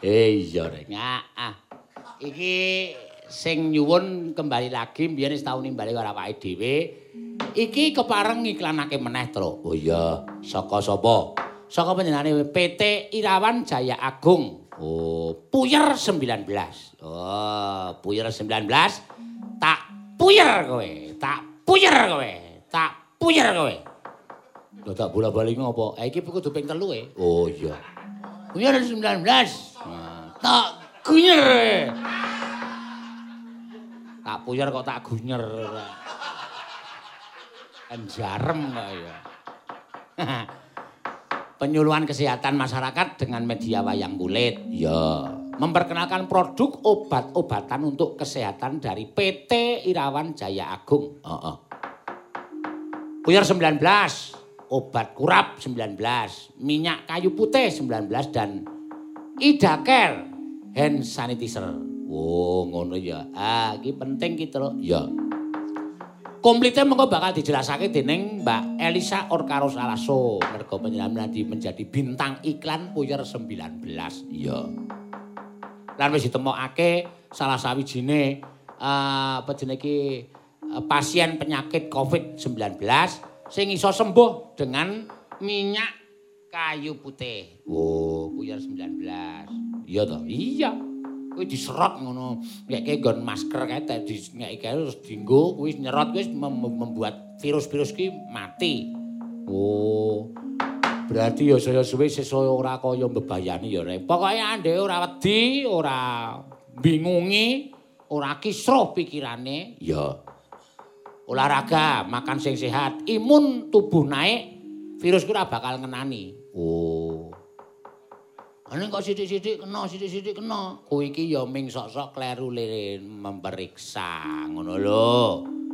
Eh iya rek. Ngaah. Iki sing nyuwun kembali lagi biyen wis tau nimbali karo awake dhewe. Iki kepareng ngiklanake meneh, Tru. Oh iya, saka sapa? Saka panjenengane PT Irawan Jaya Agung. Oh, Puyer 19. Oh, Puyer 19. Tak puyer kowe, tak puyer kowe, tak puyer kowe. Lho tak bola-bali ngopo? Eh iki kudu ping telu e. Oh iya. Ada 19. Nah, Tak gunyer. Tak puyer kok tak gunyer. Kan jarem kok ya. Penyuluhan kesehatan masyarakat dengan media wayang kulit. Ya. Memperkenalkan produk obat-obatan untuk kesehatan dari PT Irawan Jaya Agung. Heeh. Puyer 19, obat kurap 19, minyak kayu putih 19 dan Idaker hand sanitizer. Oh, ngono ya. Ah, iki penting ki, Tru. Ya. Komplitnya mengko bakal dijelasake dening Mbak Elisa Orkaros Alaso. Mergo penyelam nanti menjadi bintang iklan Puyer 19. Iya. Lan wis ditemokake salah sawijine uh, apa jenenge iki uh, pasien penyakit COVID-19 sing iso sembuh dengan minyak kayu putih. Oh, Puyer 19. Iya toh? Iya. kuwi diserot ngono. Ngeke nggon masker kae di ngeke kae terus dienggo kuwi nyerot kuwi mem membuat virus-virus ki mati. Oh. Berarti ya saya suwe sesuk ora kaya mbebayani ya rek. Pokoke andek ora wedi, ora bingungi, ora kisruh pikirane. Ya. Olahraga, makan sing sehat, imun tubuh naik, virus ora bakal ngenani. Oh. Ane kok sithik-sithik kena, sithik-sithik kena. Kowe iki ya ming sok-sok kleru lirin memeriksa, ngono lho.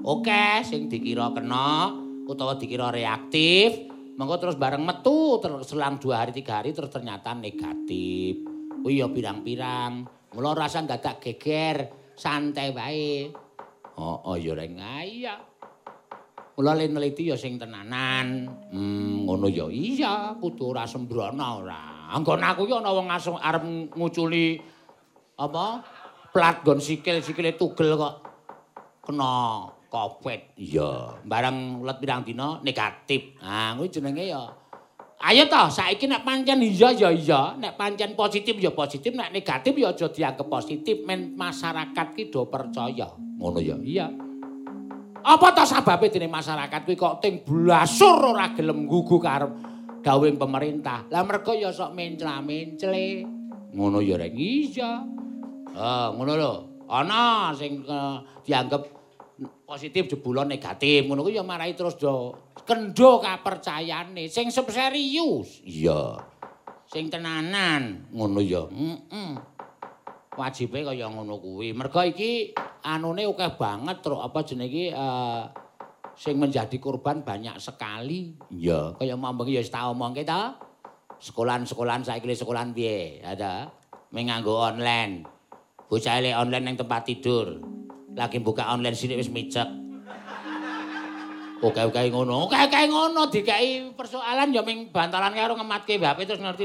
Oke, sing dikira kena utawa dikira reaktif, mengko terus bareng metu terus selang 2 hari 3 hari terus ternyata negatif. Oh iya pirang-pirang. Mula rasa dadak geger, santai wae. Oh, oh ya reng iya. Mula neliti ya sing tenanan. Hmm, ngono ya iya, kudu ora sembrono ora. Anggon aku ki ana wong arep nguculi apa? Plat gon sikil, sikile tugel kok kena Covid. Iya, barang let pirang dina negatif. Nah, kuwi jenenge ya Ayo toh, saiki nek pancen iya ya iya, nek pancen positif ya positif, nek negatif ya aja dianggap positif, men masyarakat ki do percaya. Ngono ya. Iya. Apa toh sababe dene masyarakat kuwi kok ting blasur ora gelem gugu karo dawing pemerintah. Lah mergo ya sok mencla-mencle. Ngono ya rek iya. Ah, ngono lho. Ana sing uh, dianggap positif jebulon negatif. Ngono kuwi ya marai terus do kendo kapercayane sing serius. Iya. Sing tenanan. Ngono ya. Heeh. Wajibe kaya ngono kuwi. Mergo iki anune akeh banget terus apa jenenge iki uh, sing menjadi korban banyak sekali. Iya, kaya mamang ya wis tak omongke ta. Sekolahan-sekolahan saiki sekolahan piye? Ada menganggo online. Bocah online ning tempat tidur. Lagi buka online sini wis micek. Oke-oke ngono. Oke-oke ngono dikai persoalan ya ming bantalan karo ngematke HP terus ngerti.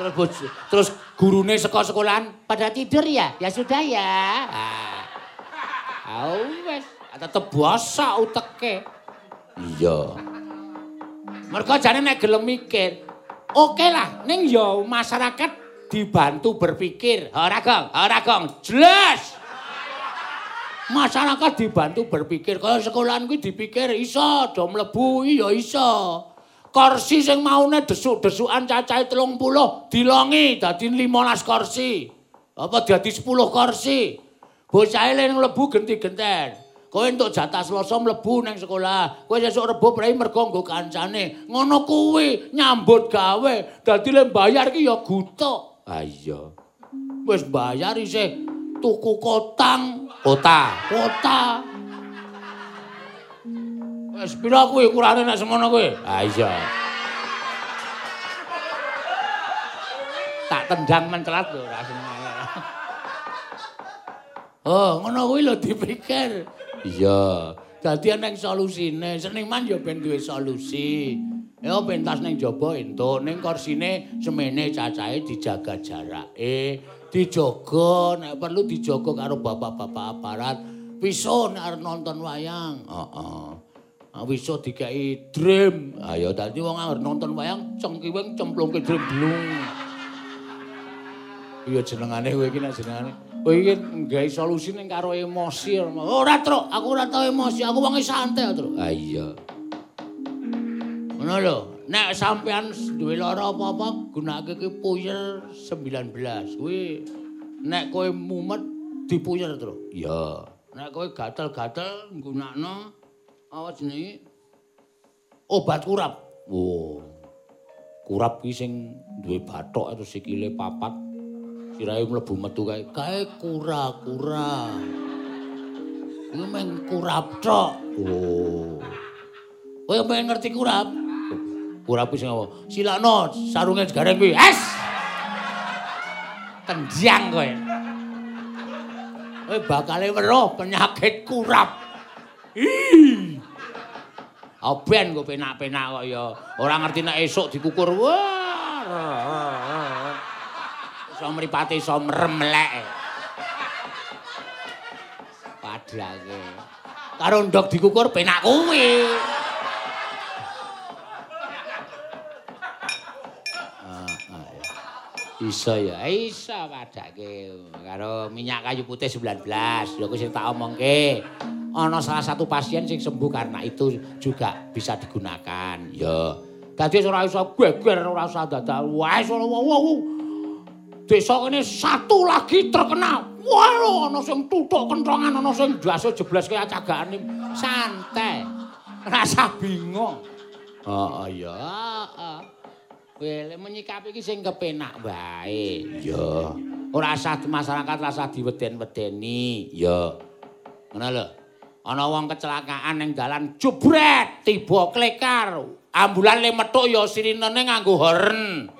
Terus bojo, terus gurune saka sekolahan pada tidur ya? Ya sudah ya. Ah. wes. tetep basa uteke. Iya. Mergo jane nek gelem mikir, oke lah ning ya masyarakat dibantu berpikir. Ora gong, ora gong, jelas. Masyarakat dibantu berpikir kaya sekolahan kuwi dipikir iso do mlebu iya iso. Kursi sing maune desuk-desukan cacahe 30 dilongi dadi 15 kursi. Apa dadi 10 kursi? Bocahe ning mlebu genti-genten. kowe entuk jatah Selasa mlebu nang sekolah. Kowe sesuk Rebo prei mergo nggo kancane. Ngono kuwi nyambut gawe. Dadi le bayar ki ya gutuk. Ha iya. Wis bayar isih tuku kotang, kota, kota. Wis pira kuwi ukurane nek semono kuwi? Ha iya. Tak tendang mencelat lho rasane. Oh, ngono kuwi lho dipikir. Iya. Dadi ana solusine. Seniman ya ben duwe solusi. Ya pentas ning jaba entuk ning kursine semene cacahe dijaga jarake, dijaga nek perlu dijaga karo bapak-bapak aparat. Piso nek arep nonton wayang. Heeh. Ah wiso dikai dream. Ayo dadi wong arep nonton wayang cengkiwing cemplungke dream blung. Iya jenengane kowe iki nek jenengane. Kowe iki gawe solusi ning karo emosi. Ora, Truk, aku ora tau emosi, aku wong santai, Truk. Ah iya. Ngono lho, nek sampean duwe lara apa-apa gunakake ki puyer 19 kuwi nek kowe mumet dipuyer terus Ya. nek kowe gatel-gatel gunakno apa jenenge obat kurap Oh. Kurap ki sing duwe bathok terus sikile papat. Sirahe mlebu metu kae. kae kura-kura Iku meng kurap tok. Oh. Kowe pengen ngerti kurap? Kurap sing apa? Silakno sarunge gareng kuwi. Es. Kenjang kowe. Kowe bakale weruh penyakit kurap. Ih. Aben kok penak-penak kok ya. Ora ngerti nek esuk dikukur. Wah. Iso mripate iso mremlek. Padake. Karo ndok dikukur penak kuwi. Iso ya, iso padake karo minyak kayu putih 19. Lho kuwi sing tak omongke. Ana salah satu pasien sing sembuh karena itu juga bisa digunakan. Ya. Dadi ora iso geger, ora usah dadak. Wes ora wow. Desa kene satu lagi terkena. Wah, ana sing tutuk kentongan, ana sing jaso jeblas kaya cagakane. Santai. Rasa bingung. Heeh ya, heeh. Kowe menyikapi iki sing kepenak wae. Ya. Ora usah masyarakat rasa diweden-wedeni. Ya. Ngono lho. Ana wong kecelakaan ning dalan jebret tiba klekar. Ambulan le metu ya sirinene nganggo horn.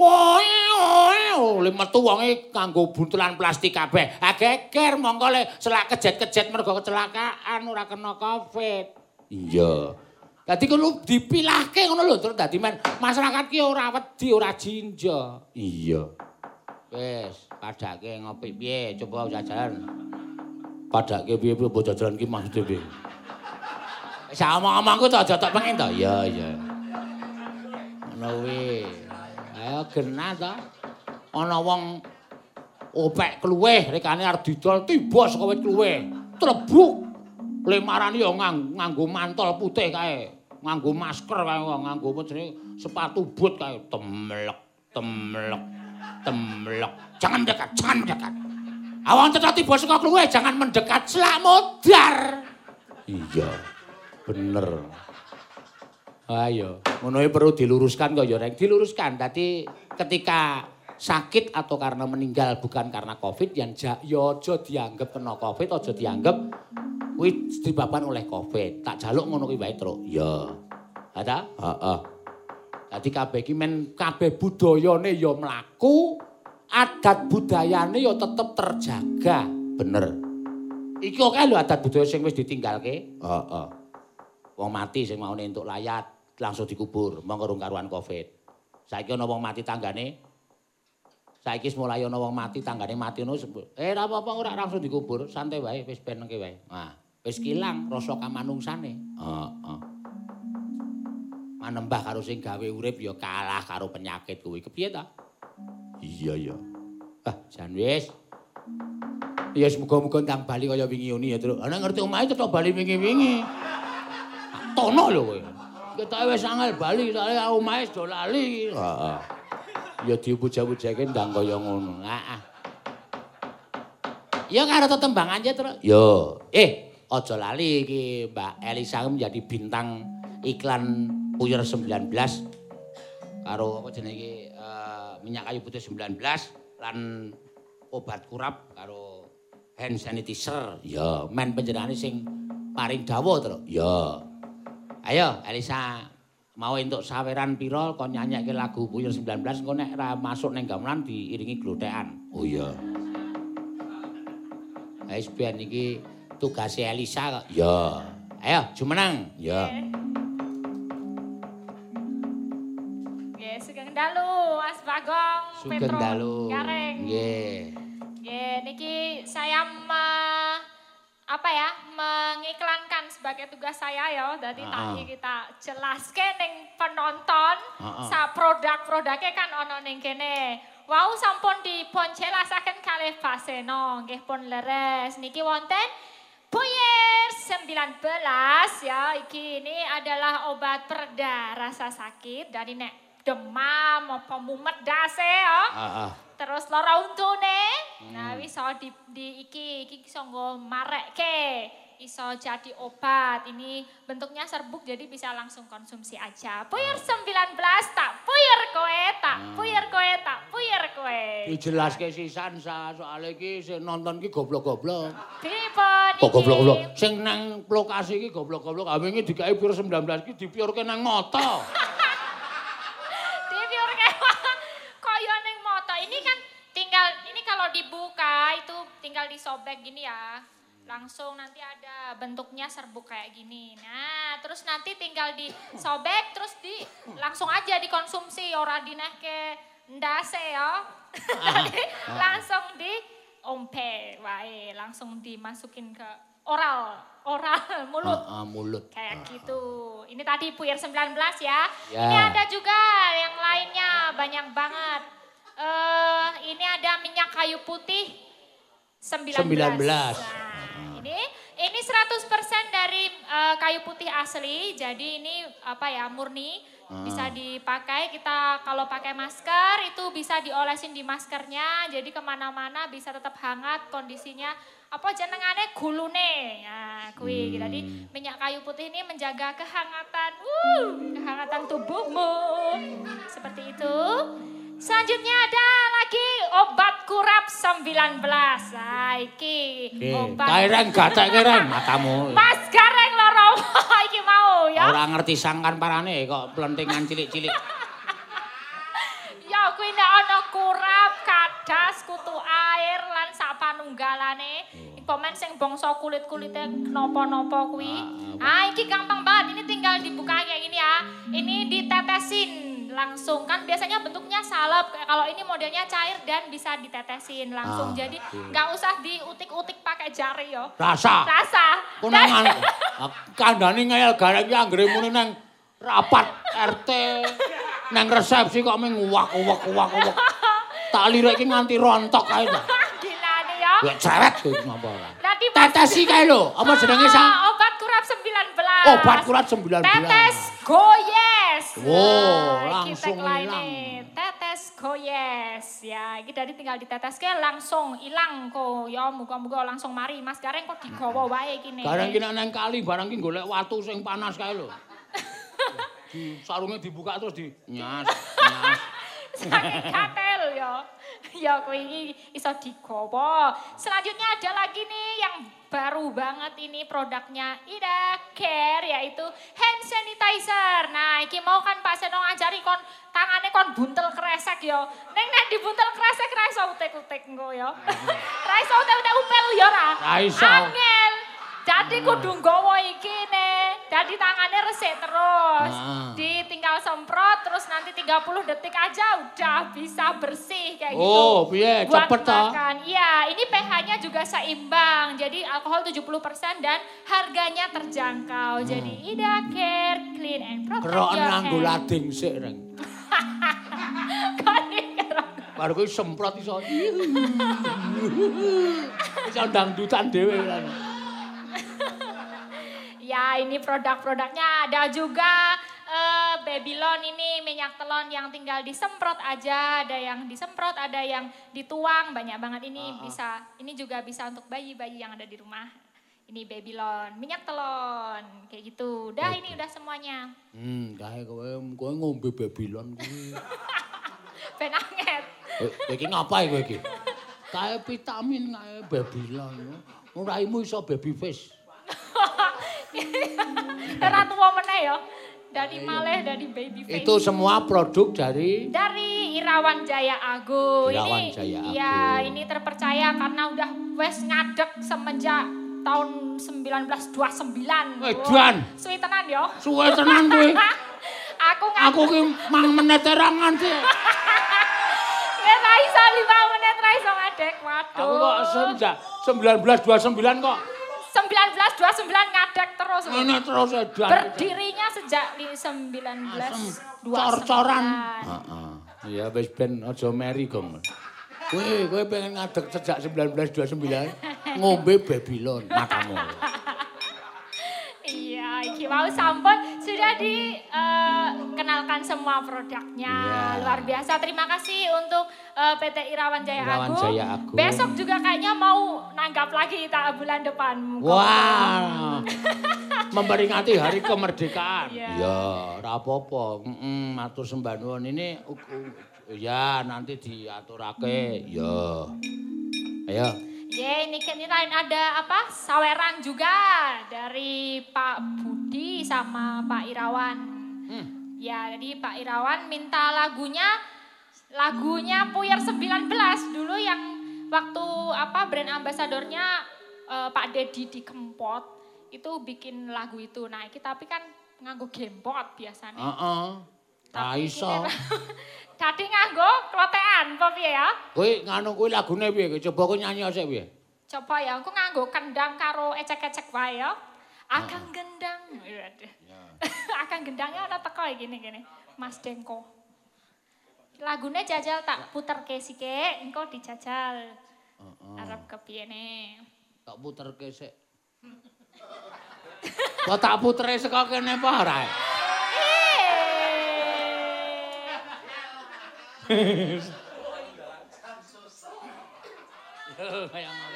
Oe le metu wonge kanggo buntulan plastik kabeh. Ha geger mongko le selak kejet-kejet mergo kecelakaan ora kena Covid. Iya. Dadi kudu dipilahke ngono lho terus dadi men masyarakat ki ora wedi ora jinja. Iya. Wis, padake ngopi piye? Coba jajan. Padake piye-piye apa jajalan ki maksude piye? Wis omong-omongku to aja tok pengen to. Iya, iya. Ngono kuwi. Ayo genah to. Ana wong opek kluweh rekane arep didol tiba saka wit kluweh. Trebuk. Lemarane ya ngang, nganggo mantol putih kae. Nganggo masker kae nganggo apa jenenge sepatu boot kae temlek temlek temlek. Jangan mendekat, jangan mendekat. Awang tetap tiba saka kluweh jangan mendekat selak modar. Iya. Bener. Ayo, ngono iki perlu diluruskan kok ya, Rek. Diluruskan. Dadi ketika sakit atau karena meninggal bukan karena Covid yang ja, ya aja dianggap kena Covid, aja dianggap kuwi disebabkan oleh Covid. Tak jaluk ngono kuwi wae, Truk. Ya. Ada? Heeh. Dadi kabeh iki men kabeh budayane ya mlaku, adat budayane ya tetep terjaga. Bener. Iki oke lho adat budaya sing wis ditinggalke. Heeh. Wong mati sing maune entuk layat langsung dikubur, monggo rung karuan Covid. Saiki ana wong mati tanggane. Saiki wis mulai ana wong mati tanggane mati ngono. Eh ora apa-apa ora langsung dikubur, santai wae wis ben nengke wae. Nah, wis kilang rasa kamanungsane. Heeh. Manembah karo sing gawe urip ya kalah karo penyakit kuwi. Kepiye ta? Iya, iya. Ah, jan wis. Ya semoga-moga ndang bali kaya wingi uni ya, Truk. Ana ngerti omahe tetep bali wingi-wingi. Tono lho kowe. Ketoke wis angel bali soalé omahe do lali. Heeh. Ya dipuja-pujake ndang kaya ngono. Heeh. Ya karo tetembangan aja, Truk. Yo. Eh, aja lali iki Mbak Elisa menjadi bintang iklan Puyer 19 karo apa jenenge iki eh, minyak kayu putih 19 lan obat kurap karo hand sanitizer. Ya, men panjenengane sing paring dawuh terus. Ya. Ayo Elisa mau entuk saweran pira kon nyanyikke lagu Puyer 19 engko nek ra masuk ning gamelan diiringi glothekan. Oh iya. Wis ben iki tugase Elisa kok. Ya. Ayo jumeneng. Ya. Nggih, sugeng dalu Mas Bagong, Sugeng dalu. Nggih. Nggih, niki saya apa ya mengiklankan sebagai tugas saya ya jadi Ah. tadi kita jelaskan ning penonton Ah, ah. sa produk-produknya kan ono ning kene wow sampun dipun jelasaken kalih Baseno nggih pun leres niki wonten Buyers 19 ya, iki ini adalah obat pereda rasa sakit dari nek demam apa mumet dase ya. Ah, ah. Terus lara untune. Nah, wis iso di, di iki iki iso nggo marekke. Iso jadi obat. Ini bentuknya serbuk jadi bisa langsung konsumsi aja. Puyer 19 tak puyer kowe, tak puyer kowe, tak puyer kowe. Dijelaske sisan sa soal iki sing nonton iki goblok-goblok. Kok iki. goblok-goblok? Sing nang lokasi iki goblok-goblok. Ha wingi dikai pir 19 iki dipiurke nang mata. Dipiur kayak kaya ning moto. Ini kan tinggal ini kalau dibuka itu disobek gini ya. Langsung nanti ada bentuknya serbuk kayak gini. Nah, terus nanti tinggal disobek terus di langsung aja dikonsumsi ora dinehke ndase ya. Jadi langsung di ompe wae, langsung dimasukin ke oral, oral mulut. Ah, ah, mulut. Kayak gitu. Ini tadi Puyer 19 ya. Ya. Ini ada juga yang lainnya banyak banget. Eh ini ada minyak kayu putih 19. 19. Nah, ini ini 100% dari eh, kayu putih asli. Jadi ini apa ya murni. Bisa dipakai. Kita kalau pakai masker itu bisa diolesin di maskernya. Jadi ke mana-mana bisa tetap hangat kondisinya. Apa jenengane? Gulune. Ya kui. Jadi minyak kayu putih ini menjaga kehangatan. Uh, kehangatan tubuhmu. Seperti itu selanjutnya ada lagi obat kurap 19 nah iki obat kaireng gatek kaireng matamu. Mas Gareng loro iki mau ya Ora ngerti sangkan parane kok plentingan cilik-cilik. Ya kuwi nek ana kurap, kadas, kutu air lan sak panunggalane. Pomen sing bangsa kulit-kulite napa-napa kuwi. Ah iki gampang banget. Ini tinggal dibuka kayak gini ya. Ini ditetesin langsung. Kan biasanya bentuknya salep kalau ini modelnya cair dan bisa ditetesin langsung. Ah, jadi nggak usah diutik-utik pakai jari yo. Rasa. rasa. Ku nang an- kandhane ngayal gareng ki anggere muni nang rapat RT nang resepsi kok ming uwak uwak uwak uwak. Tak lirik ki nganti rontok nih ya Lek cerewet kuwi ngapa ora. Mas- Tetesi kae lho, apa jenenge sa? Ah, obat kurap 19 Obat kurat 19. Tetes goyes. Wow, langsung ilang. Tetes goyes. Ya, iki dari tinggal diteteske langsung ilang kok. Ya muga-muga langsung mari. Mas Gareng kok digawa wae iki nih. Gareng ki nang kali barang ki golek watu sing panas kae lho. Di sarunge dibuka terus di nyas, nyas. Saking gatel ya. Ya kowe iki iso digawa. Selanjutnya ada lagi nih yang baru banget ini produknya Ida Care yaitu hand sanitizer. Nah, iki mau kan Pak Seno ngajari kon tangane kon buntel kresek ya. Neng nek dibuntel kresek ra iso utek-utek engko ya. Ra iso utek-utek upel ya ra. Ra iso. Angel. Jadi kudu nggawa iki nih. Jadi tangannya resik terus. Ah. Ditinggal semprot terus nanti 30 detik aja udah bisa bersih kayak gitu. Oh, piye? Buat Cepet ta? makan. Iya, ini pH-nya juga seimbang. Jadi alkohol 70% dan harganya terjangkau. Jadi Ida Care Clean and Protect Kerokan your hand. lading sik, Reng. Baru kuwi semprot iso. Iso dangdutan dhewe. Ya, ini produk-produknya ada juga eh, Babylon ini minyak telon yang tinggal disemprot aja, ada yang disemprot, ada yang dituang, banyak banget ini bisa. Ini juga bisa untuk bayi-bayi yang ada di rumah. Ini Babylon, minyak telon, kayak gitu. Udah ini udah semuanya. Hmm, kae kowe kowe ngombe Babylon kuwi. Ben anget. Eh, kowe iki ngapain kowe iki? Kae vitamin kae Babylon. Uraimu iso baby face. Ora tua meneh ya. Dari maleh, dari baby face. Itu semua produk dari Dari Irawan Jaya Agung. Irawan ini, Jaya Iya, Agung. ini terpercaya karena udah wes ngadeg semenjak tahun 1929. Edan. Suwi tenan yo. suwe tenan kuwi. Aku ngadeg. Aku ki mang menit terangan sih. Ya ra iso 5 menit ra iso ngadeg. Waduh. Aku kok sejak 1929 kok 1929 ngadeg terus. ngene terus edan. Berdirinya sejak di 1929. Cor-coran. Heeh. Iya wis ben aja meri gong. Kowe kowe pengen ngadeg sejak 1929 ngombe Babylon matamu. iki mau sampun sudah dikenalkan uh, semua produknya. Yeah. Luar biasa. Terima kasih untuk uh, PT Irawan Jaya Irawan Agung. Jaya Agung. Besok juga kayaknya mau nanggap lagi kita bulan depan. Wah. Wow. Memperingati hari kemerdekaan. Iya. Ya, ora apa-apa. Heeh, matur sembah nuwun ini ya nanti diaturake. Ya. Ayo. Ye, ini kan lain ada apa? Saweran juga dari Pak Budi sama Pak Irawan. Hmm. Ya, jadi Pak Irawan minta lagunya lagunya Puyer 19 dulu yang waktu apa brand ambasadornya uh, Pak Dedi di Kempot itu bikin lagu itu. Nah, kita tapi kan nganggo gempot biasanya. Heeh. Uh -uh. Tapi iso. Dadi nganggo klotekan apa piye ya? Kowe nganu kuwi lagune piye? Coba kowe nyanyi sik piye? Coba ya, aku nganggo kendang karo ecek-ecek wae ya. Akang gendang. Ya. Akang gendangnya ana teko gini gini. Mas Dengko. Lagune jajal tak puter ke sike, engko dijajal. Heeh. Arep kepiye ne? Tak puter ke sik. Kok tak putere saka kene apa ora? Oke,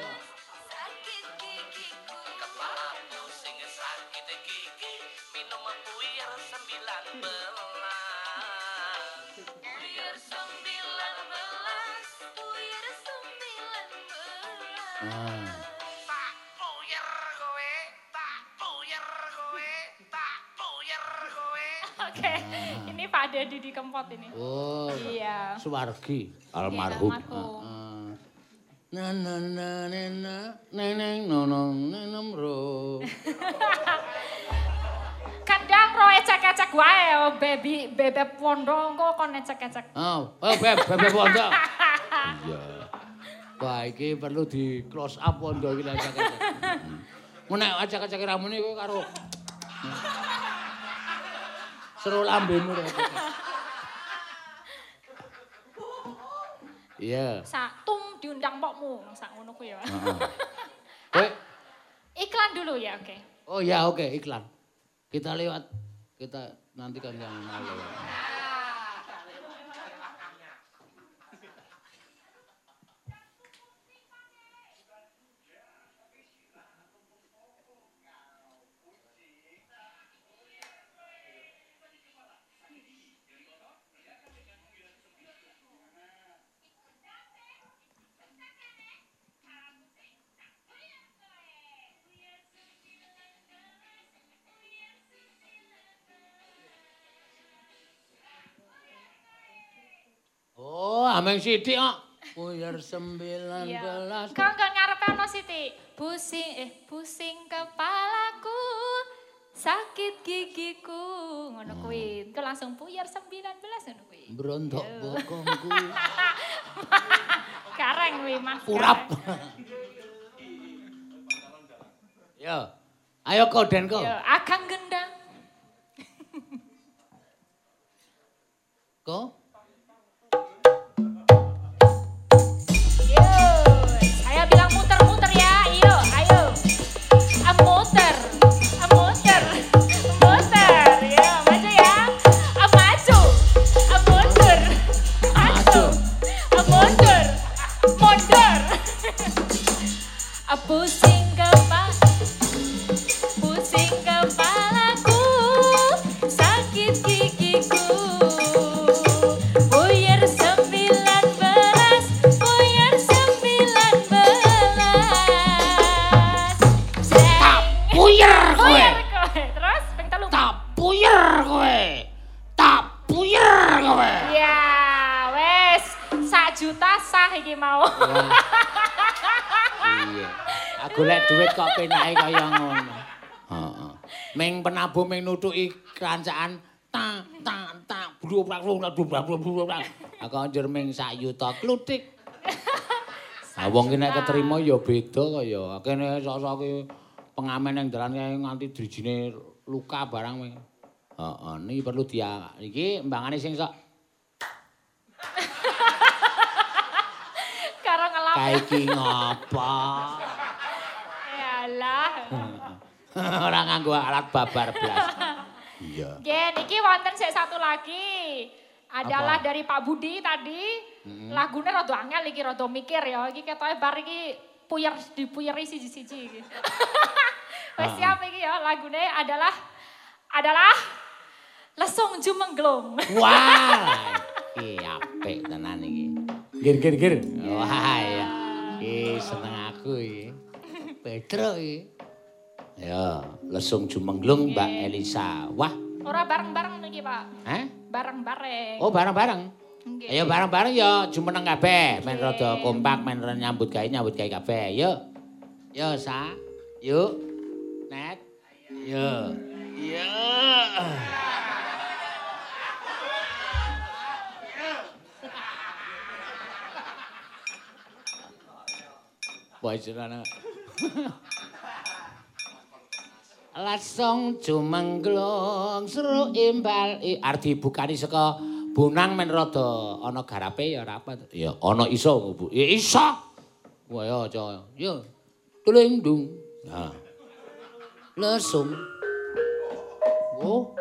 ini Pak Dedi di Kempot ini. Oh, iya. Suwargi, almarhum. Na na na na na neneng nonong nenem ro. Kandang ro ecek-ecek wae oh baby bebek pondo engko kon ecek-ecek. Oh, oh beb bebek pondo. Iya. Wah, iki perlu di close up pondo iki ecek-ecek. Mun nek ecek-ecek ramune kowe karo Seru lambemu rek. Iya. Satum diundang pokmu, sak ngono ku ya. Heeh. Iklan dulu ya, oke. Okay. Oh ya, oke, okay, iklan. Kita lewat kita nantikan yang mau lewat. ameng sithik kok. Puyar 19. Iya. Kok enggak ngarepe ono sithik? Pusing eh pusing kepalaku. Sakit gigiku ngono hmm. kuwi. Itu langsung puyar 19 ngono kuwi. Brontok bokongku. Kareng kuwi Mas. Purap. Yo. Ayo koden kok. Yo, agang gendang. Kok? Kancaan ta ta ta blubrak blubrak blubrak blubrak aku anjir ming sak yuta klutik ah wong ki nek ketrima ya beda kaya kene sok-sok pengamen ning dalan nganti drijine luka barang ming. Heeh niki perlu dia iki mbangane sing sok. Karo ngelap. Kae iki ngapa? Yalah Ora nganggo alat babar blas. Iya. Nggih, niki wonten sik satu lagi. Adalah dari Pak Budi tadi. Hmm. Lagune rada angel iki rada mikir ya. Iki ketoke bar iki puyer dipuyeri siji-siji iki. Wes siap iki ya lagune adalah adalah Lesung Jumengglung. Wah. Iki apik tenan iki. Gir gir gir. Wah ya. Iki seneng aku iki. Petro iki. Ya, lesung jumengglung Mbak Elisa. Wah. Ora bareng-bareng iki, Pak. Hah? Bareng-bareng. Oh, bareng-bareng. Nggih. Ayo bareng-bareng ya jumeneng kabeh, men rada kompak, men nyambut gawe nyambut gawe kabeh. Yuk. Yo, Sa. Yuk. Net. Yo. Yo. Bojoran. Langsung jumengglung seru imbal. Arti bukani saka bonang men rada ana garape ya ora apa. Ya ana iso Bu. Ya iso. Ya aja. Ya tuling dung. Nah langsung oh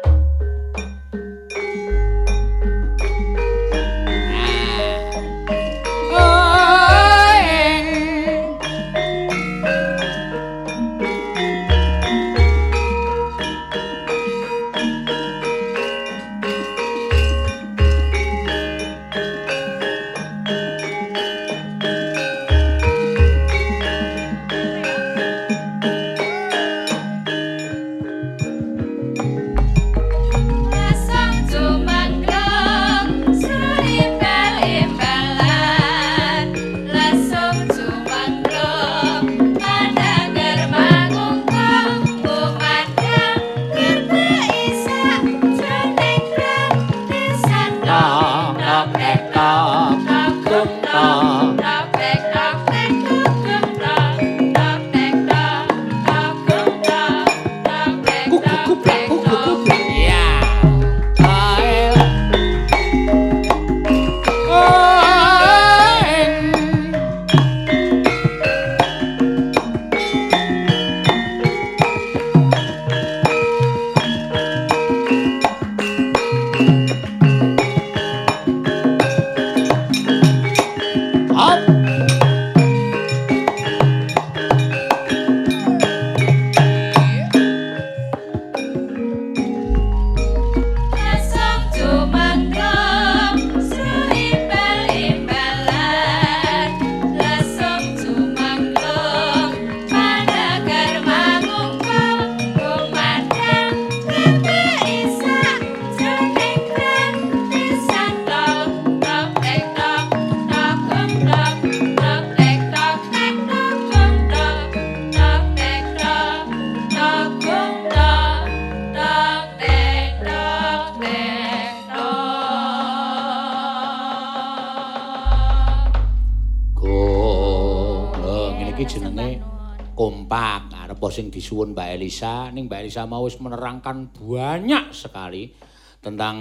sing disuwun Mbak Elisa, ning Mbak Elisa mau wis menerangkan banyak sekali tentang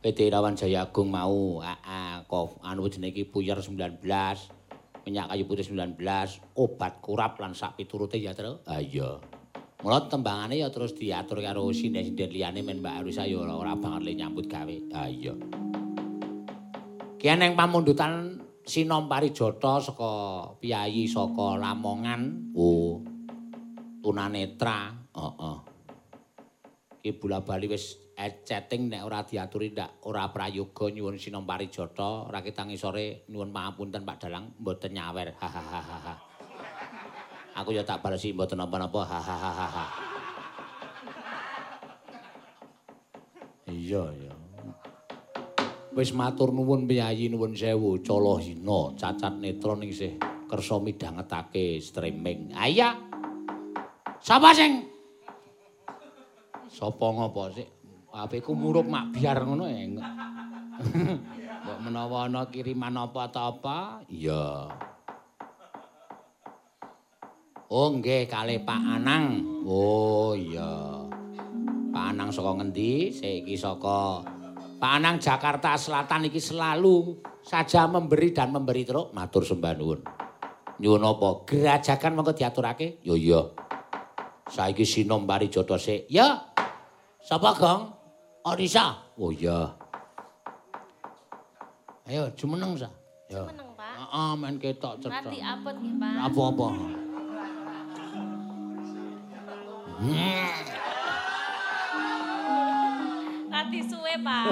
PT Irawan Jaya Agung mau. AA kof anu jenenge puyer 19 minyak kayu putih 19 obat kurap lan sak piturute ya terus ah iya. Mula tembangane ya terus diatur karo sinden-sinden liyane men Mbak Elisa ya ora, banget le nyambut gawe. Ah iya. Kian yang pamundutan Sinom Parijata saka piyayi saka Lamongan. Oh. tunanetra. Heeh. Iki bola-bali wis chatting nek ora diaturi ndak ora prayoga nyuwun sinom parijata, ora kita ngisore nyuwun pangapunten Pak Dalang mboten nyawer. Hahaha. Aku ya tak balesi mboten napa-napa. Hahaha. Iya, iya. Wis matur nuwun piyayi nuwun sewu, cala hina, cacat netra ning isih kersa midhangetake streaming. Ayah. Sapa sing Sapa ngopo sik? HP-ku murup mak biar ngono ya. Menawa ana kiriman apa ta apa? Iya. Oh nggih kali Pak Anang. Oh iya. Pak Anang saka ngendi? Saiki saka Pak Anang Jakarta Selatan iki selalu saja memberi dan memberi terus matur sembah nuwun. Nyuwun apa? Gerajakan monggo diaturake? Yo iya. Saiki sinom pari joto sik. Ya. Sapa, Gong? Orisa. Oh iya. Ayo jumeneng sa. Ya. Jumeneng, Pak. Heeh, men ketok cetok. Nanti apot nggih, Pak. Apa-apa. Nanti suwe, Pak.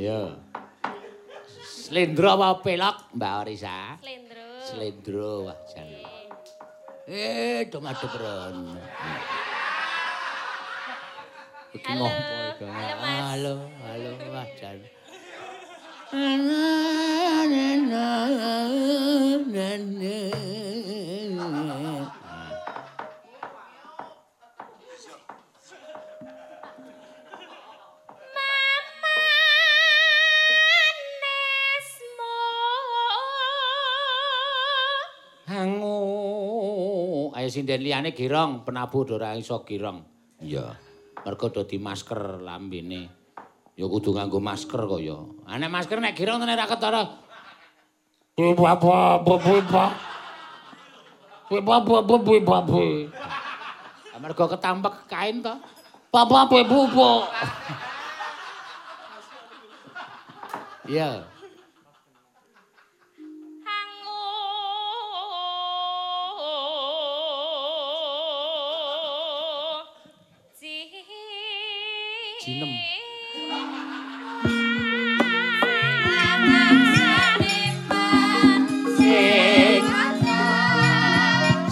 Ya. Slendro apa pelok, Mbak Orisa? Slendro. Slendro, wah jan. Eh, dong ada keren. Halo. Halo, Mas. Halo, halo, wah jan. Hangu. Ayo sinden liyane girong, penabuh ora iso girong. Iya. Mergo dadi masker lambene. Ya kudu nganggo masker kok ya. Ah nek masker nek girong tenan ra ketara. Bapa bapa bapa. Bapa bapa bapa. Mergo ketampek kain to. Bapa bapa. Iya. Jinem.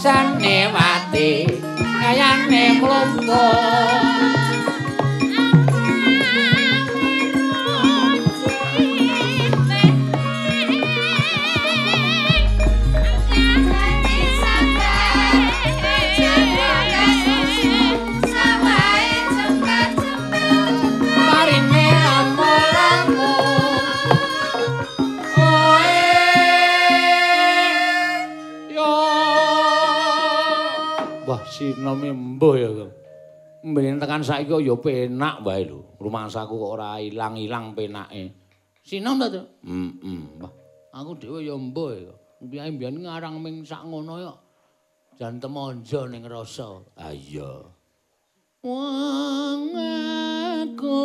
Sanewati kayane mlumpuk sinome mbuh ya Kang mben tekan saiki kok ya penak wae lho. Rumangsaku kok ora ilang-ilang penake. Sinom ta to heeh wah aku dhewe ya mbuh ya mbiyen mbiyen ngarang ming sak ngono ya jan temonjo ning rasa. Ah iya. Wong aku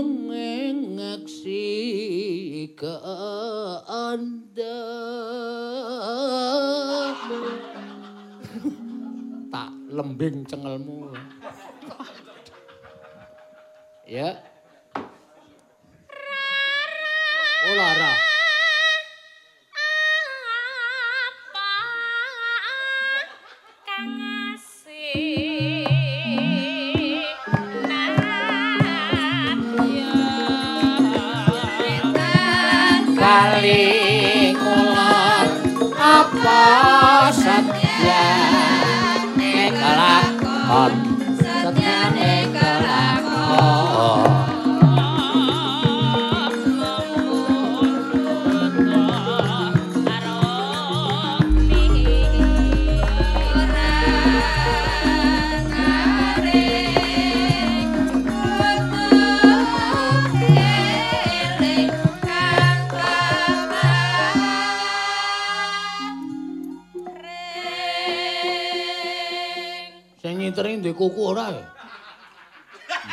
ngeksi Tak lembing cengelmu. Ya. Oh Lara. Kali kulon apa setia kelakon setia kelakon ndek kuku ora ya?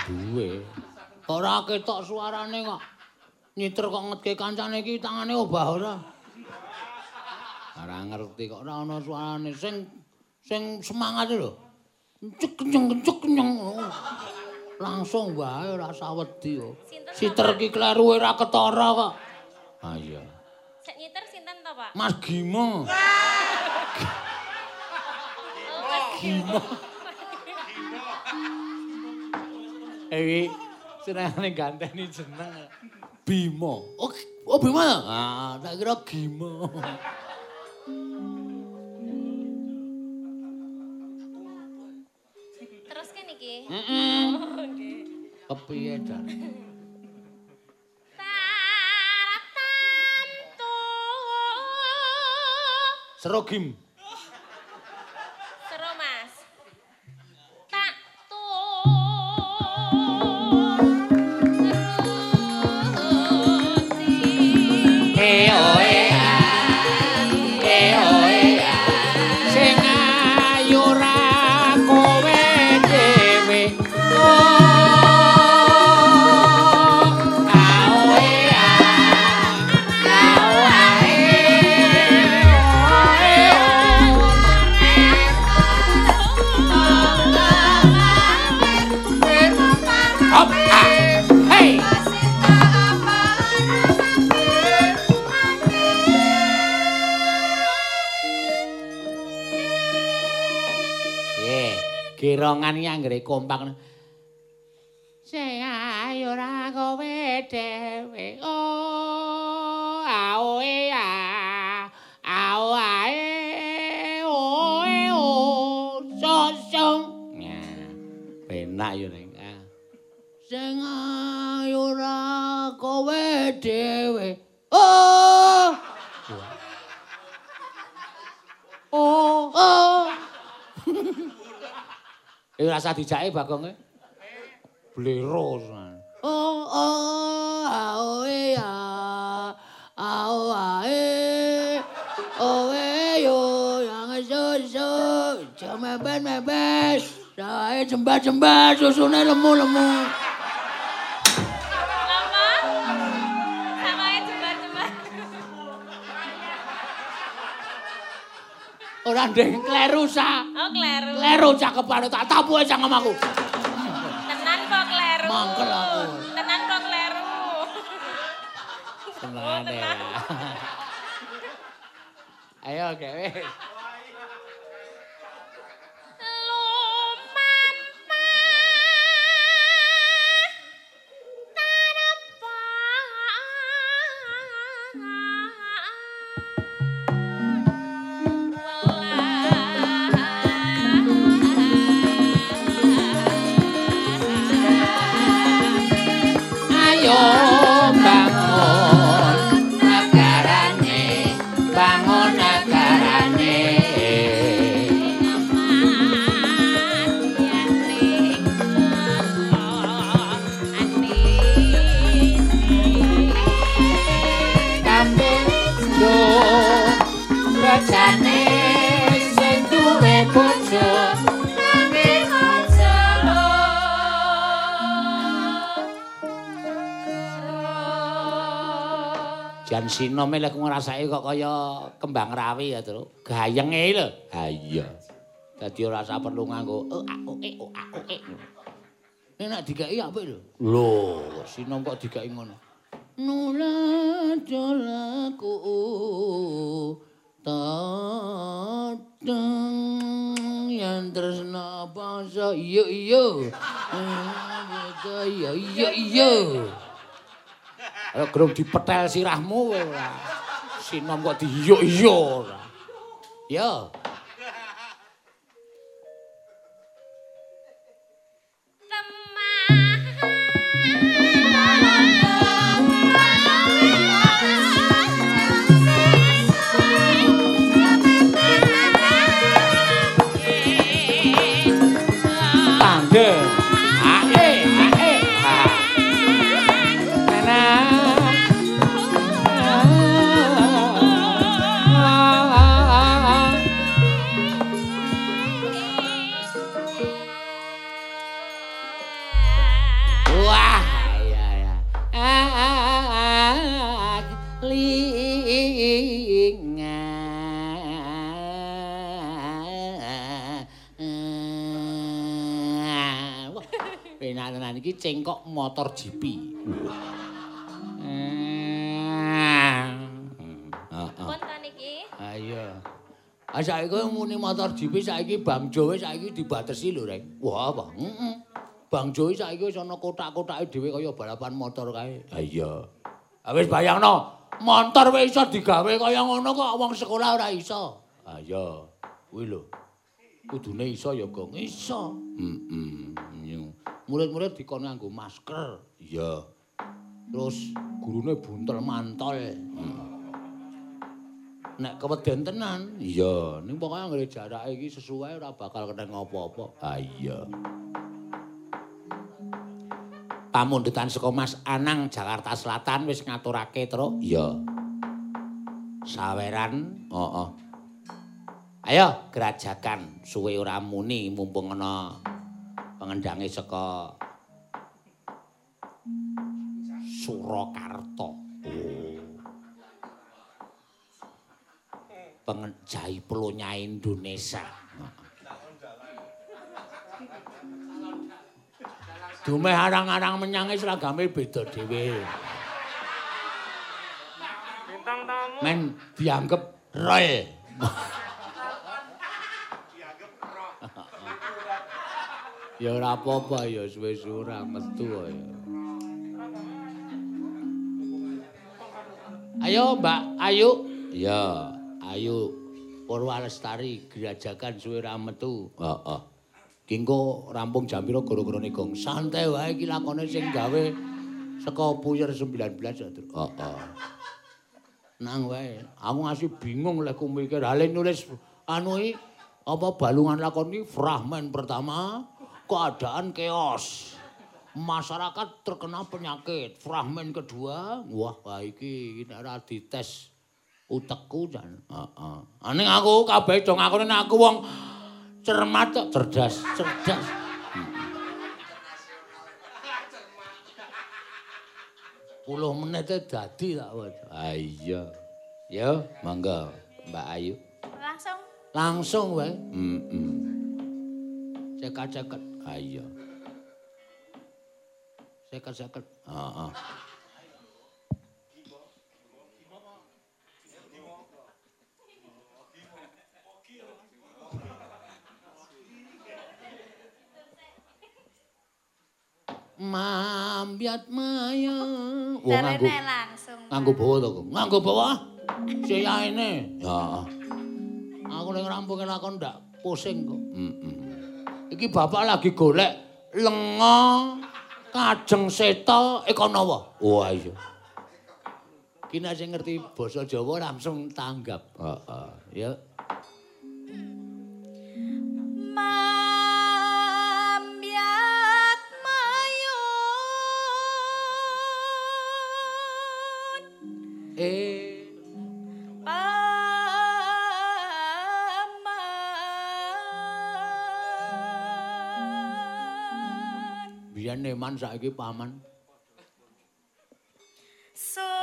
Duwe. Ora ketok suarane kok. Nyiter kok ngetke kancane iki tangane obah ora? Ora ngerti kok ora ana suarane. Sing sing semangat lho. Cek kenceng kenceng kenceng. Langsung wae rasa wedi kok siter iki kleru ora ketara kok. Ah iya. Sek nyiter sinten to, Pak? Mas Gimo Oh, Mas Gimo Ewi senengane ganteni jeneng Bimo. Oh, oh Bimo ya? Ah, tak kira Gimo. Terus kan iki? Heeh. Oh, nggih. Kepiye, Jan? Taratantu. Serogim. Gerongan iki anggere kompak. Sing ayo ra kowe dhewe. Oh, aoe ya. Aoe. Oe o. Sosong. Ya. Penak yo ning. Sing ayo ra kowe dhewe. Oh. Oh. Oh. Eh rasa dijake bagonge. Blero. Oh oh aoe ya. Aoe. Oe yo yang susu. Cuma ben ben. Saya jembat-jembat susune lemu-lemu. Ora ndeng kleru sa. Oh, kleru. Kleru cakepane tak tapuke cangkem aku. Tenan kok kleru. Mangkel aku. Tenan kok kleru. Senengane. Ayo gawe. Sinome lek ngrasake kok kaya kembang rawi ya, Tru. Gayenge lho. Ha iya. Dadi ora usah perlu nganggo oh aku eh oh aku eh. Nek nak dikeki apik lho. Lho, sinom kok dikeki ngono. Nula jolaku tatang yang tresna basa iya iya. Iya iya iya. Gerung dipetel sirahmu. Sinom kok ora. Ya. Iki cengkok motor GP. Heeh. Pun ta niki? Ayo. Ah saiki muni motor GP saiki Bang Jowe saiki dibatesi lho, Reng. Wah, apa? Heeh. Bang Jowe saiki wis ana kotak-kotake dhewe kaya balapan motor kae. Ha iya. Ah wis bayangno, motor wis iso digawe kaya ngono kok wong sekolah ora iso. Ha iya. Kuwi lho. Kudune iso ya, Gong. Iso. Heeh. Murid-murid dikon nganggo masker. Iya. Terus gurune buntel mantol. Hmm. nek keweden tenan iya ning pokoke anggere jarake iki sesuai ora bakal kena apa-apa ha iya pamundutan saka Mas Anang Jakarta Selatan wis ngaturake tru iya saweran heeh ayo gerajakan suwe ora muni mumpung ana pengendange saka Surakarta oh pengenjai pelunya Indonesia. Dume arang-arang menyangi seragame beda dhewe. Bintang tamu. Men dianggep roy. Ya ora apa-apa ya suwe-suwe ora metu ya. Ayo Mbak Ayu. Ya, Ayu Purwalestari Gerajakan suwe ra metu. Heeh. Ki engko rampung jam pira gara-garane gong. Santai wae iki lakone sing gawe saka puyer 19 ya, Tru. Heeh. Nang wae. Aku ngasih bingung lek ku mikir hale nulis anu iki apa balungan lakon iki fragmen pertama keadaan keos. Masyarakat terkena penyakit. Fragmen kedua, wah iki nek ora dites utekku jan. Heeh. Aning aku kabeh do ngakoni nek aku wong cermat kok cerdas, cerdas. Puluh menit e dadi tak waca. Ah iya. Ya, mangga Mbak Ayu. Langsung. Langsung wae. Heeh. Cekat-cekat. Ah iya. Cekat-cekat. Heeh. Mambiat maya. Wong nganggo langsung. nganggo bawa to, Kang? Nganggo bawa? Siyaene. Ya. Aku ning rampunge lakon ndak pusing kok. Heeh. Iki bapak lagi golek lenga kajeng seta ekonowo. Wah iya. Kina sing ngerti basa Jawa langsung tanggap. Heeh. Ya. Mambiat mayun Eh neman saiki paman. suwarane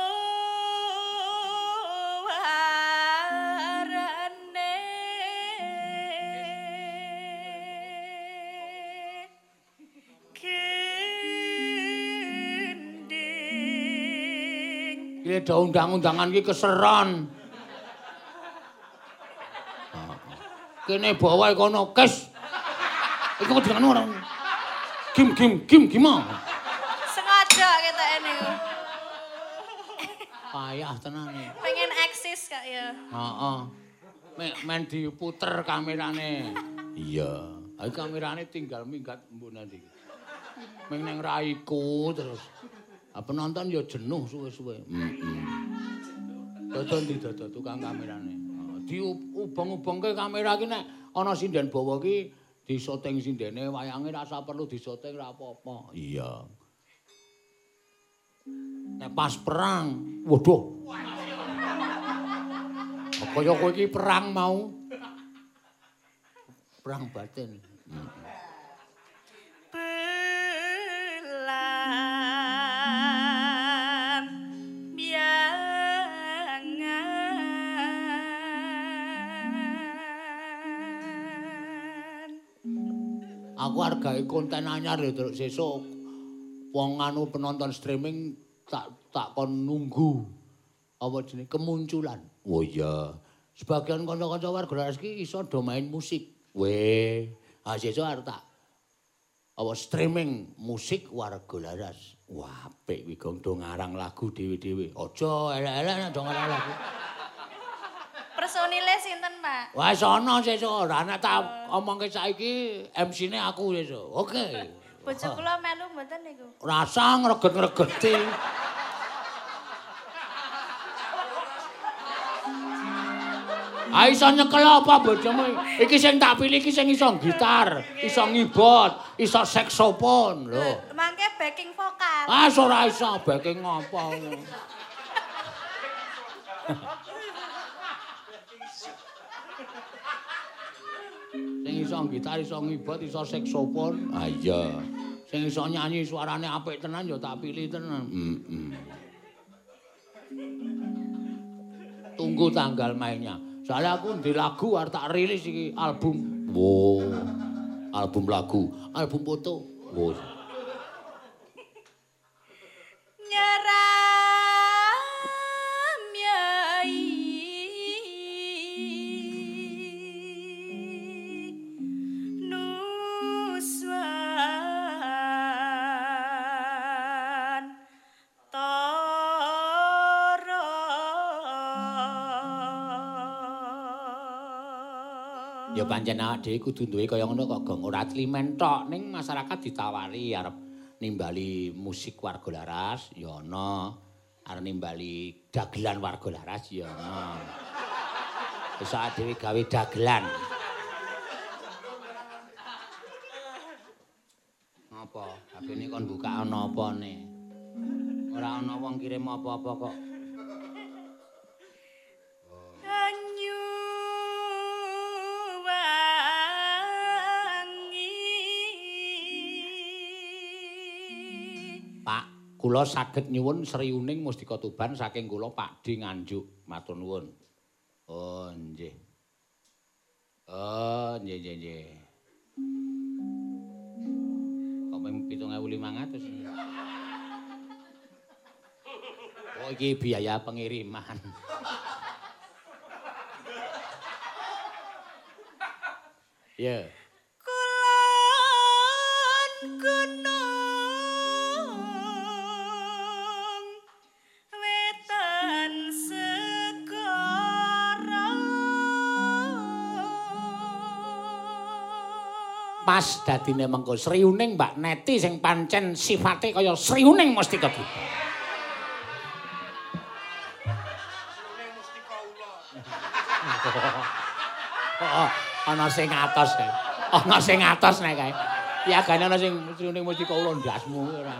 gending Iki undang-undangan iki keseron. Kene bawa kono kes. Iku dengan orang. Kim kim kim gimana? sengaja kita ini Payah tenan. pengen eksis kak ya Heeh. Mek men diputer kamerane. Iya. Ayo kamerane tinggal minggat mbok nanti. Meng nang raiku terus. Ah penonton ya jenuh suwe-suwe. Heeh. Dodon didodo tukang kamerane. Heeh. Diubeng-ubengke kamera ki nek ana sinden bawa ki disoting sindene wayange rasa perlu disoting ra apa-apa. Iya. Nek pas perang, waduh. Kaya kowe iki perang mau. Perang batin. belan Aku hargai konten anyar ya terus sesuk wong anu penonton streaming tak tak kon nunggu apa jenenge kemunculan. Oh iya. Sebagian kanca-kanca warga laras iki iso do main musik. Weh, ah sesuk arep tak apa streaming musik warga laras. Wah, apik kuwi gong do ngarang lagu dhewe-dhewe. Aja elek-elek nek do ngarang lagu. Personile sinten pak Wah, sono sesuk. Ora nek tak omongke saiki MC-ne aku sesuk. Oke. bojo kula melu mboten niku Rasa ngreget-ngregeti. Ah iso nyekel apa bojomu? Iki sing tak pilih iki sing iso gitar, iso ngibot, iso saksofon lho. mangke backing vokal Ah ora iso backing apa. Sing iso gitar, iso ngibot, iso saksofon. Ah iya. Sing iso nyanyi suarane apik tenan ya tak pilih tenan. Heeh. Tunggu tanggal mainnya. Soalnya aku di lagu arep tak rilis iki album. Wow. Album lagu, album foto. Wow. nyeram Ya pancen awak dhewe kudu duwe kaya ngono kok gong ora tlimen tok ning masyarakat ditawari arep nimbali musik warga laras ya ana. Arep nimbali dagelan warga laras ya ana. Awak dhewe gawe dagelan. Apa? HP-ne kon buka ana apa? Ora ana wong kirim apa-apa kok. Kula saged nyuwun sriuning Mustika Tuban saking kula Pakdi Nganjuk. Matur nuwun. Oh, nggih. Oh, nggih nggih nggih. Kok mung 7500. Oh, iki biaya pengiriman. Ya. Yeah. Pas dadine mengko sriuning Mbak Neti sing pancen sifate kaya sriuning Mustika Tuban. Oh, ana sing atos kae. Ana sing atos nek kae. Piagane ana sing sriuning Mustika Ula ndasmu ora.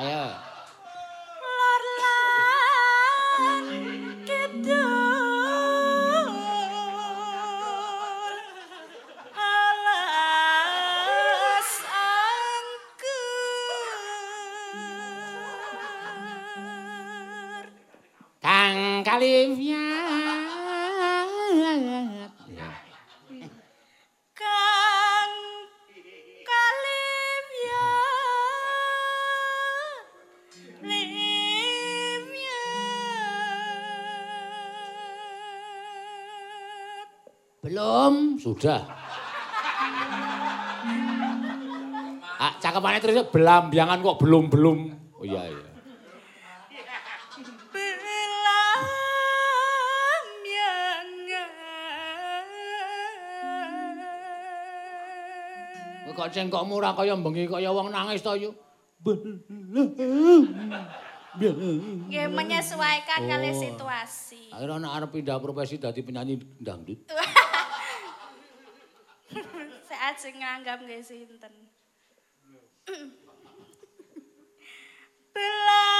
Ayo. Sudah. Ah, cakepane terus belambiangan kok belum-belum. Oh iya iya. Kok cengkokmu ora kaya bengi kaya wong nangis to yu. Nggih menyesuaikan kali Oh. situasi. Akhirnya anak arep pindah profesi dadi penyanyi dangdut. Aja nganggap nggih sinten. Belamyangan.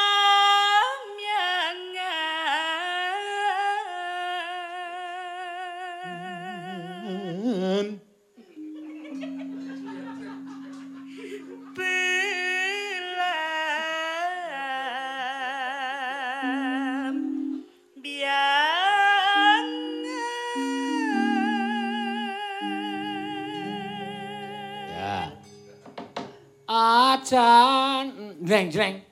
Drang, drang.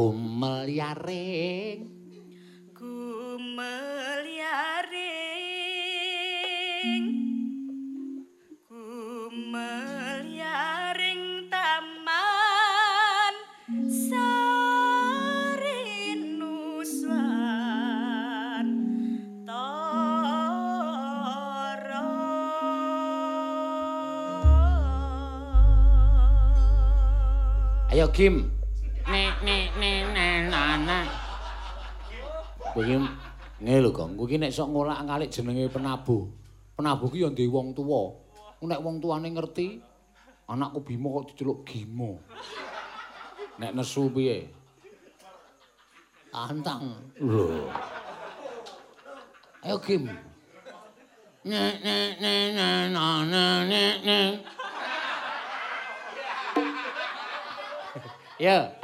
Gumel yaring Gumel yaring Gumel yaring taman Sarinuswan Toro. Ayo Kim. Kowe iki ngene lho, Gong. Kowe iki nek sok ngolak-ngalik jenenge penabuh. Penabuh ki ya ndek wong tuwa. Nek wong tuane ngerti, anakku Bimo kok diceluk Gimo. Nek nesu piye? Antang. Lho. Ayo Kim. Nek nek nek nek nek nek. Ya.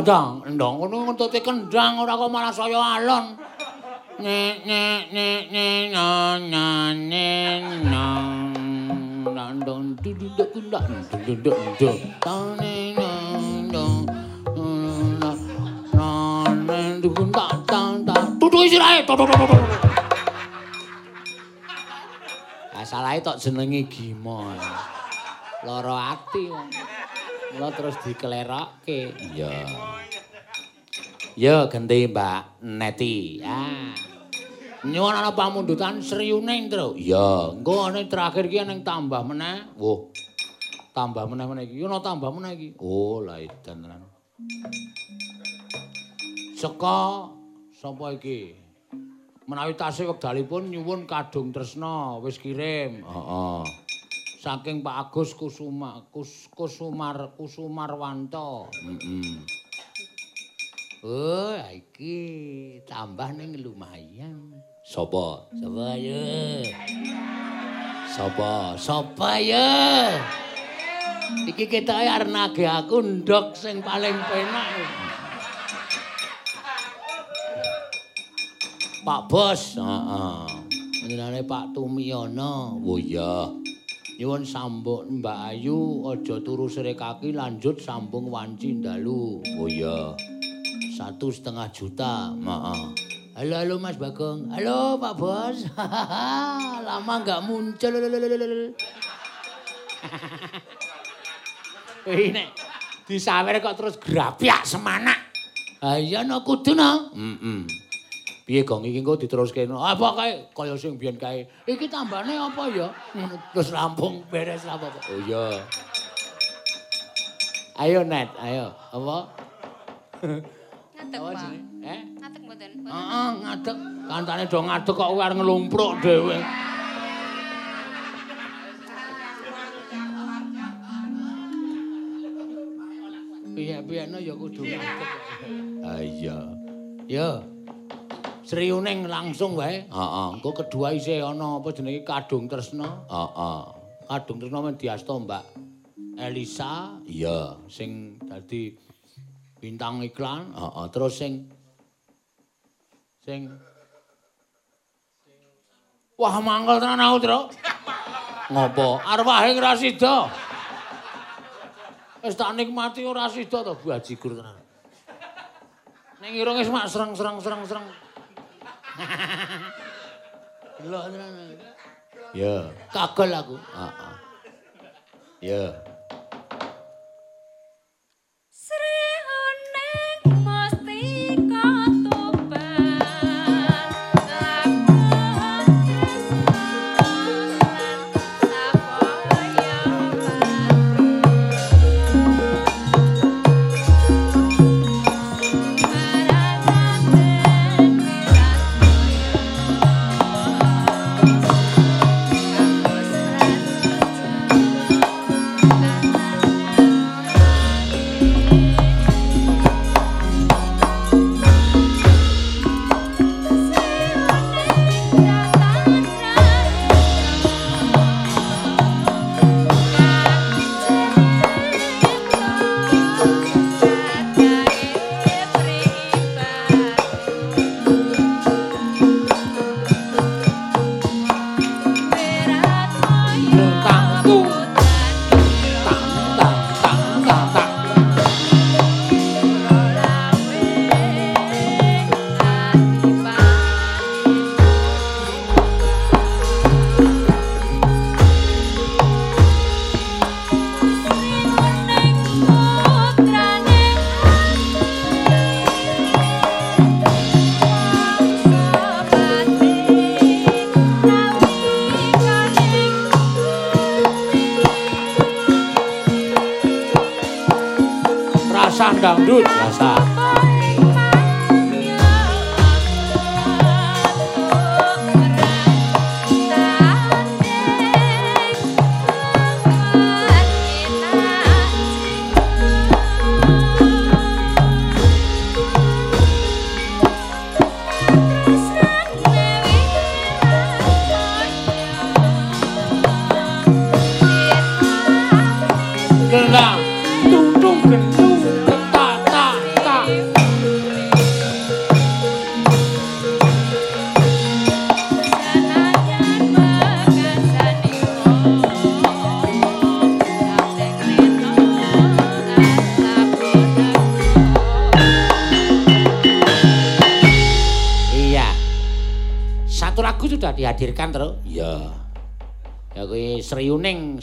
Todong ndong ngono ngentuti kendang ora kok malah saya alon. Nek nek nek nek na na nek na ndong duduk kundak duduk duduk tane na ndong na na duduk tak tak tak duduk sirahe Asalahe tok jenenge Gimo. Lara ati wong. Mula terus dikelerokke. Iya. Ya genti Mbak Neti. Ah. Nyuwun ana pamundutan sriyune, Tru. Iya, engko ana terakhir ki ning tambah meneh. Woh. Tambah meneh meneh iki. Ono tambah meneh iki. Oh, la edan tenan. Seka sapa iki? Menawi tasih wekdalipun nyuwun kadung tresna wis kirim. Heeh. Saking Pak Agus Kusuma Kus, Kusumar Kusumarwanto. Heeh. Oh, iki tambah ning lumayan. Sopo? Sopo ya? Sopo? Sopo ya? Iki kita arep nagih aku ndok sing paling penak. Pak Bos, heeh. Jenenge Pak Tumiyono. Oh iya. Nyuwun sambung Mbak Ayu aja turu sere kaki lanjut sambung wanci dalu. Oh iya. Satu setengah juta. Heeh. Halo, halo Mas Bagong. Halo Pak Bos. Lama nggak muncul. Ini disawer kok terus grapyak semanak. Ah iya no kudu no. Heeh. Piye gong iki engko diteruske apa kae kaya sing biyen kae. Iki tambane apa ya? Terus rampung beres apa Oh iya. Ayo net, ayo. Apa? Ngadeg, Pak. Eh? Ngadeg mboten? Heeh, ngadeg. Kancane do ngadeg kok arep ngelumpruk dhewe. Piye-piyene ya kudu ngadeg. Ah iya. Ya. Sriuning langsung wae. Heeh, engko kedua isih ana apa jenenge Kadung Tresna. Heeh. Kadung Tresna men diasta Mbak Elisa. Iya, sing dadi bintang iklan. Heeh, terus sing sing Wah mangkel tenan aku, Tru. Ngopo? Arwahe ora sida. Wis tak nikmati ora sida to bajigur tenan. Ning irunge mak sereng-sereng sereng-sereng. Tenan. Ya, kagel aku. Heeh. Ya.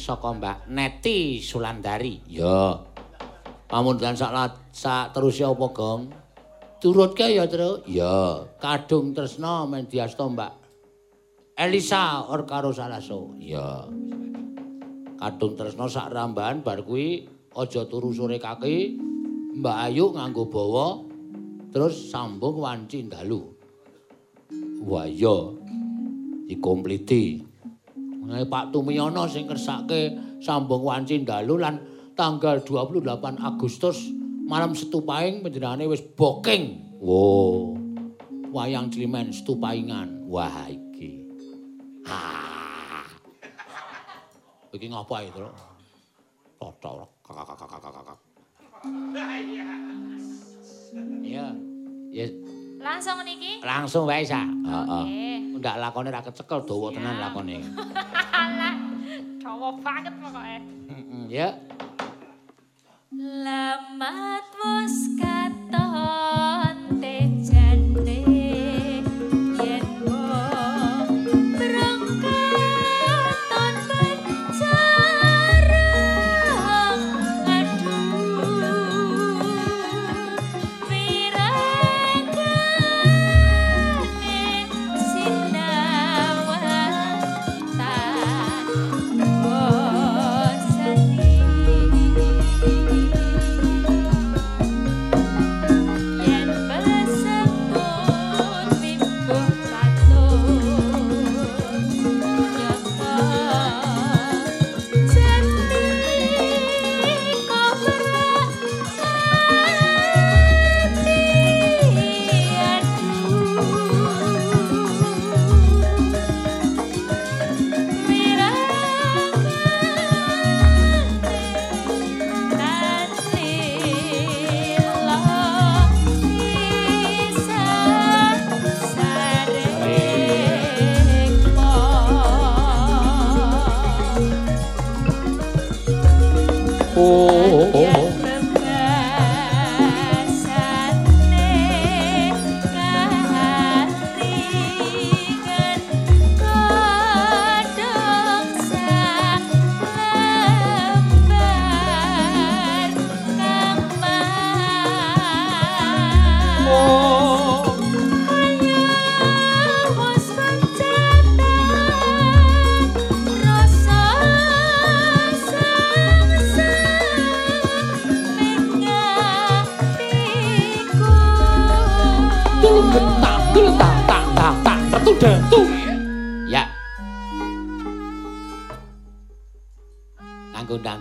Saka Mbak Neti Sulandari. Ya. Pamundutan sak sak terus ya apa, Gong? Turutke ya, Tru? Ya. Kadung Tresna men diasta Mbak Elisa or karo Salaso. Ya. Kadung Tresna sak rambahan bar kuwi aja turu sore kaki. Mbak Ayu nganggo bawa terus sambung wanci dalu. Wah iya. Dikompliti. Nah, Pak Tumiyono sing kersake sambung wanci dalu lan tanggal 28 Agustus malam setupaing panjenengane wis booking. Wo. Wayang Climen setupaingan. Wah iki. Ah. Iki ngapa itu? Kakak-kakak. Iya. Ya Langsung niki. langsung wae sa. Heeh. Oke. Ndak lakone ra kecekel dawa tenan lakone. Alah. Dawa banget pokoknya. Heeh, ya. Lamat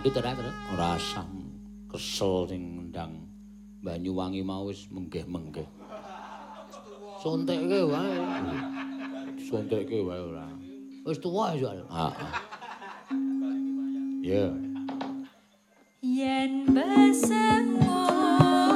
Nganggo dangdut ora, asam. Kesel sing ndang Banyuwangi mau wis menggeh-menggeh. Sontekke wae. Sontekke wae ora. Wis tuwa ya. Heeh. Ya. Yen besemut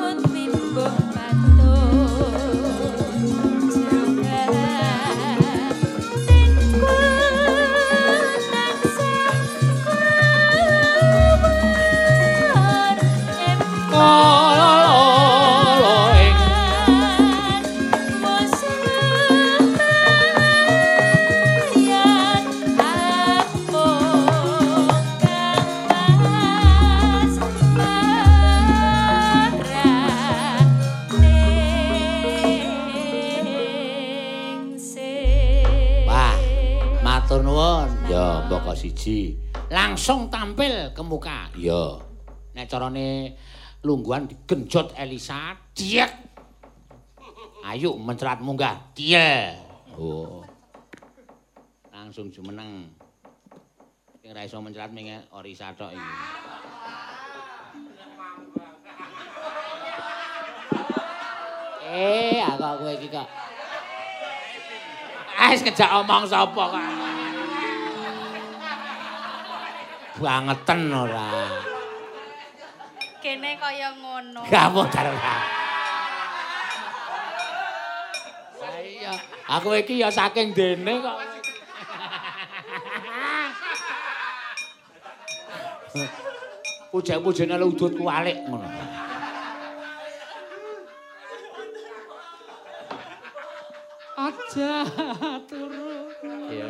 siji. Langsung tampil ke muka. Ya. Nek carane lungguhan digenjot Elisa, diek. Ayo mencrat munggah, dia. Oh. Langsung jumeneng. Sing ra iso mencrat menge Orisa tok iki. Eh, aku kowe iki kok. Wis kejak omong sapa kok. Bangeten ora. Kene kaya ngono. Gak modal ora. Iya, aku iki ya saking dene kok. Puja-pujane lu udut kualik ngono. Aja jaturu. Iya.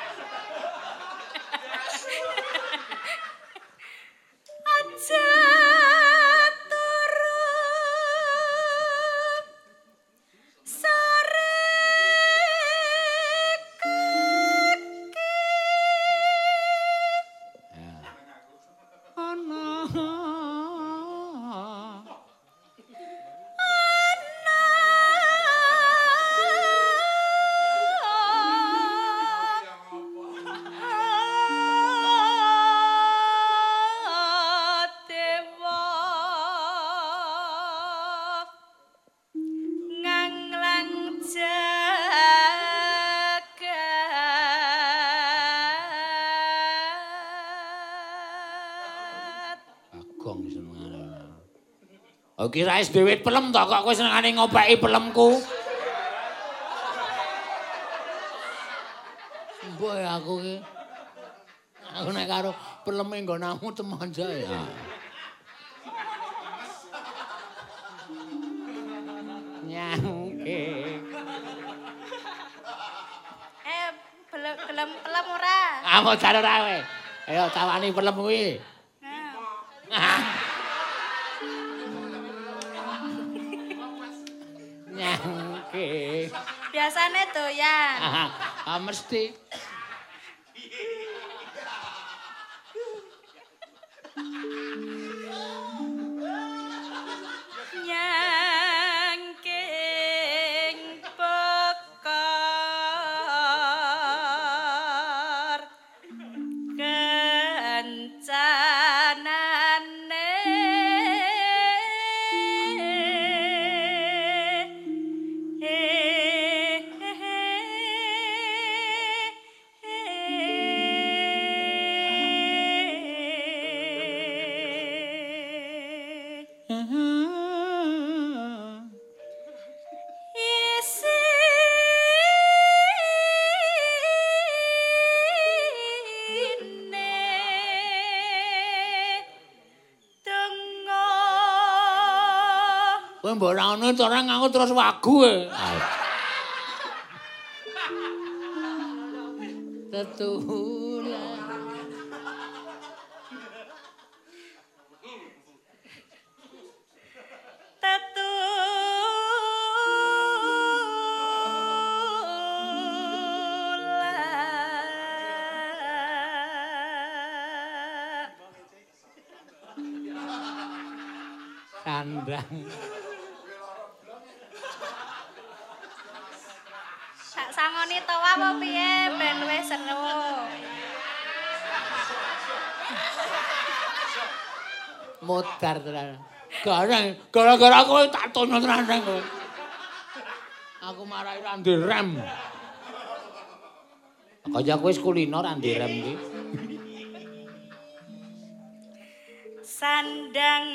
Oh kira wis dhewe pelem to kok kowe senengane ngopeki pelemku. Mbok ya aku ki. Aku nek karo peleme nggonamu teman saya. Nyangke. eh belum belum pelem ora Kamu jar ora kowe. Ayo tawani pelem kuwi. Biasane doyan Ah, mesti. Ora ngono to ora nganggo terus wagu e. Gareng, gara-gara kowe tak tono kowe. Aku marahi ra rem. Kaya kowe wis kulino ra rem iki. Sandang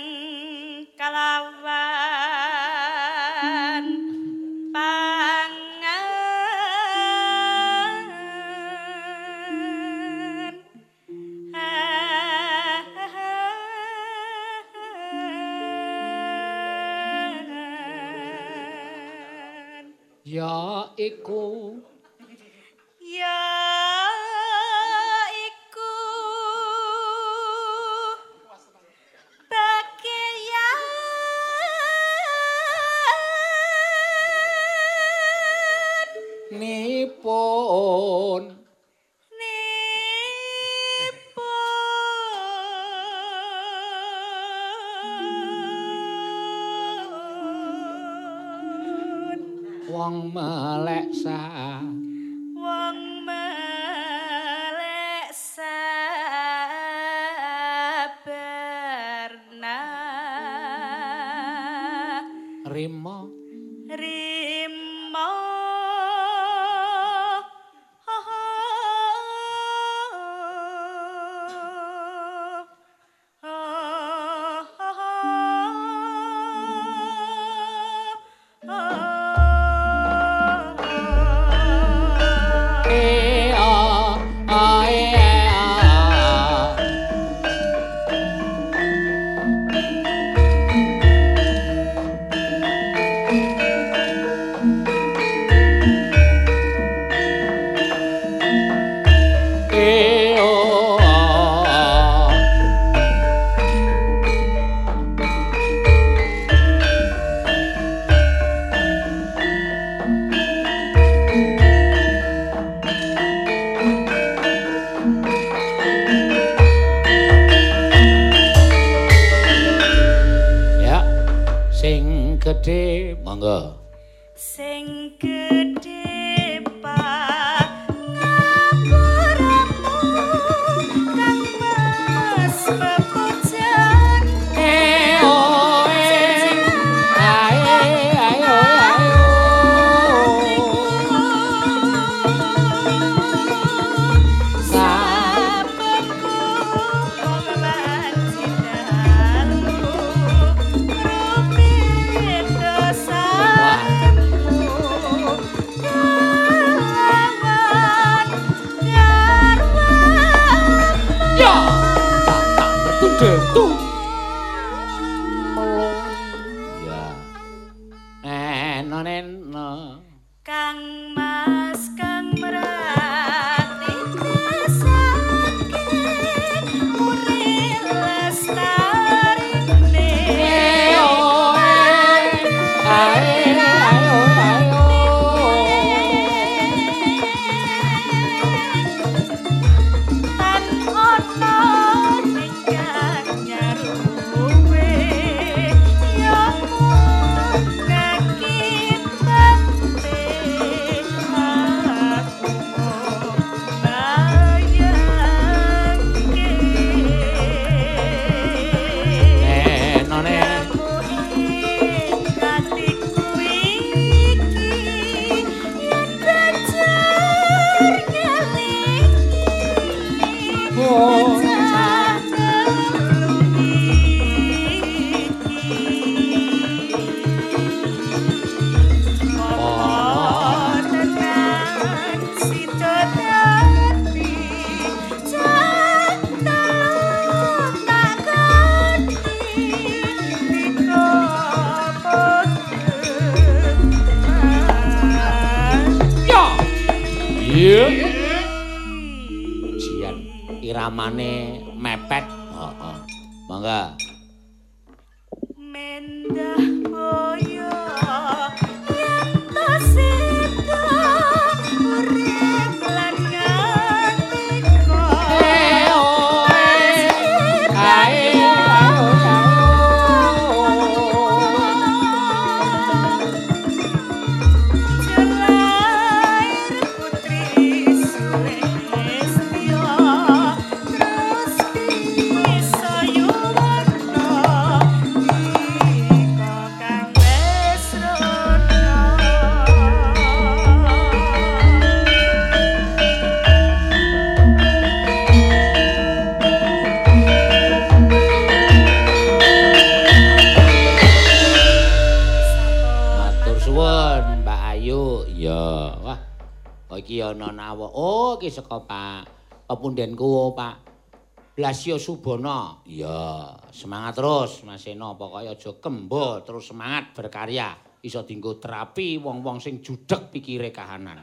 Blasio Subono. Iya, semangat terus Mas Eno. Pokoke aja kembo, terus semangat berkarya. Iso dienggo terapi wong-wong sing judeg pikire kahanan.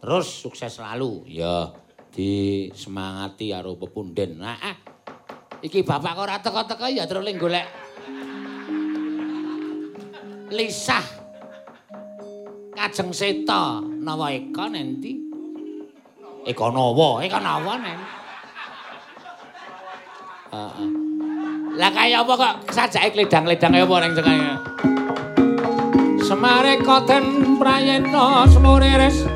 Terus sukses selalu. Iya, disemangati karo pepunden. Nah, ah. Iki bapak kok ora teko-teko ya terus ling golek lisah kajeng seta nawa eka nenti eka nawa eka nawa nen lah kaya apa kok sajake kledang-kledang kaya apa ning cengenge semare koten prayena semuriris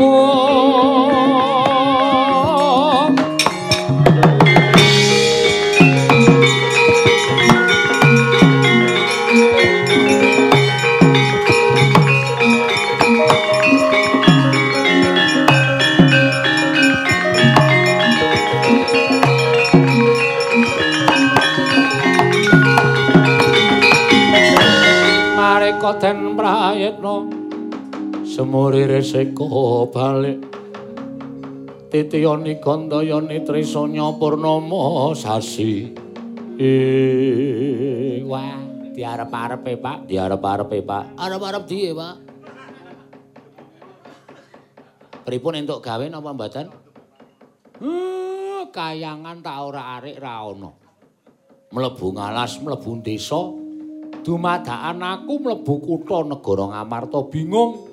oh prayitna semurire seka balik titiyani gandayani trisanya purnama sasi wah diarep-arepe Pak diarep-arepe Pak arep-arep diye Pak pripun entuk gawe napa mboten kayangan ta ora arik ra ana mlebu ngalas mlebu desa dumadakan aku mlebu kutha negara Ngamarta bingung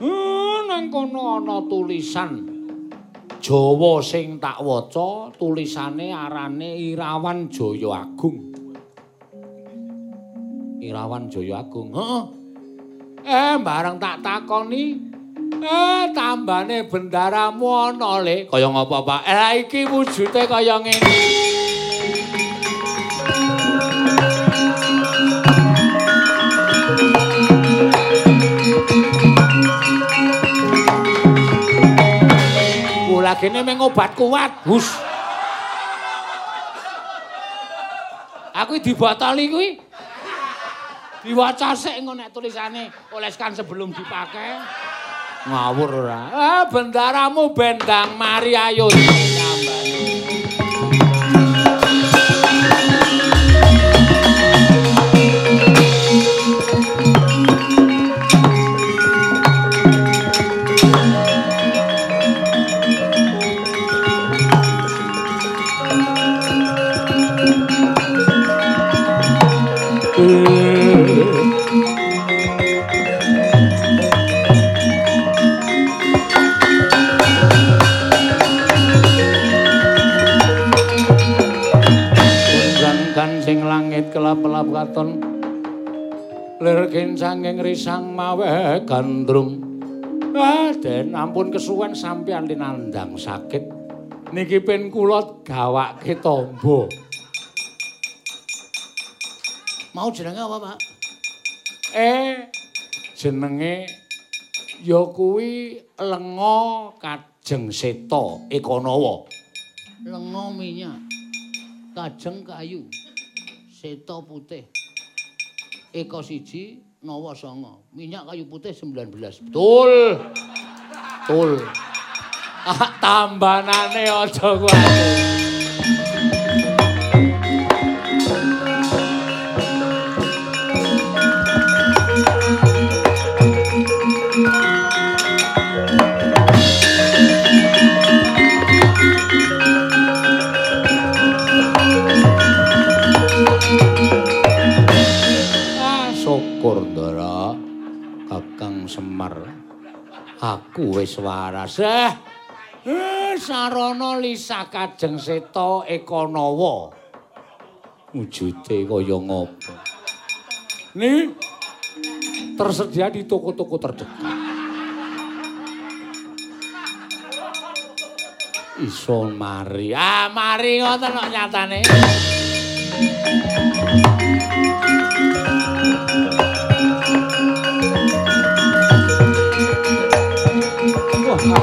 eh nang kono ana tulisan Jawa sing tak waca tulisane arane Irawan Jaya Agung Irawan Jaya Agung. Heeh. Eh, bareng tak takoni, eh tambane bendaramu ana le. Kaya ngapa, Pak? Eh, iki wujude kaya ngene. Kula gene meng obat kuat, Hus. Aku dibotoli kuwi. Diwaca sik engko nek tulisane oleskan sebelum dipakai. Ngawur ora. Ah, bendaramu bendang mari ayo kelap-kelap katon Lir kincanging risang mawe gandrung Ah, Den, ampun kesuwen sampeyan linandang sakit. Niki pen kula gawake tombo. Mau jenenge apa, Pak? Eh, jenenge ya kuwi Lenga Kajeng Seta Ekonowo. Lenga minyak. Kajeng kayu. Seta putih. Eko siji, Nawa songo. Minyak kayu putih 19. Betul. Betul. Ah, tambanane aja kuwi. Semar. Aku wis waras. Eh, eh sarana lisa kajeng seta Ekonowo. Wujude kaya ngopo? Nih tersedia di toko-toko terdekat. Iso mari. Ah, mari ngoten kok nyatane. Kakang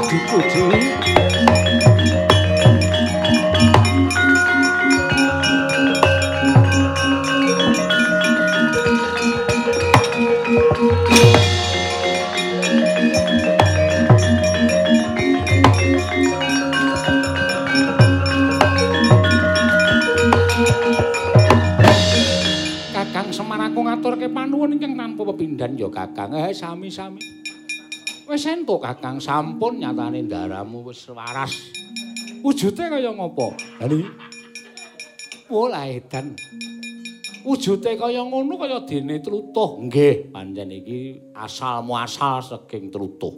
Semar aku ngaturke panuwun ingkang tanpa pepindhan ya Kakang. Eh sami-sami. Wis entuk Kakang sampun nyatane ndaramu wis waras. Wujude kaya ngopo? Lah. Pola edan. Wujude kaya ngono kaya dene trutuh. Nggih, pancen iki asal muasal saking trutuh.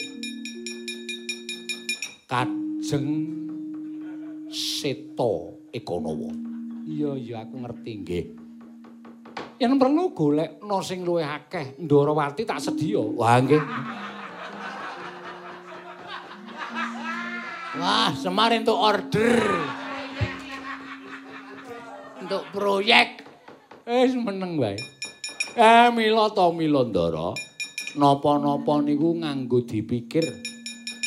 Kajeng Seto Ekonowo. Iya, iya aku ngerti nggih. Yen perlu golekno sing luwih akeh, Ndarawati tak sedia. Wah, nggih. Wah, Semar entuk order. Untuk proyek. Wis meneng wae. Eh, to mila Ndara. Napa-napa niku nganggo dipikir.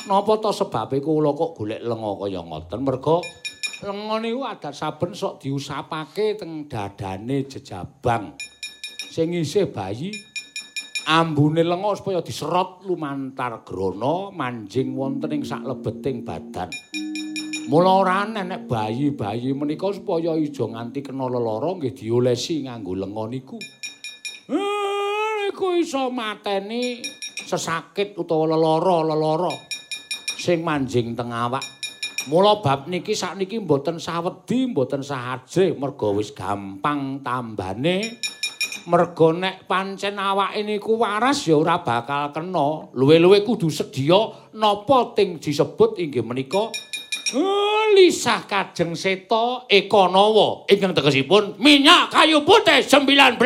Napa to sebabe kula kok golek lenga kaya ngoten? Merga lenga niku adat saben sok diusapake teng dadane jejabang. Sing isih bayi ambune lenga supaya diserot lumantar grana manjing wonten ing saklebeting badan. Mula ora nenek bayi-bayi menika supaya ijo nganti kena lelara nggih diolesi nganggo lenga niku. Eh, niku iso mateni sesakit utawa lelara-lelara sing manjing teng awak. Mula bab niki sakniki mboten sawedi, mboten sahaje merga wis gampang tambane. mergo nek pancen awake niku waras ya ora bakal kena. Luwe-luwe kudu sedia napa ting disebut inggih menika? Lisah kajeng seta ekonowo. Ingkang tegesipun minyak kayu putih 19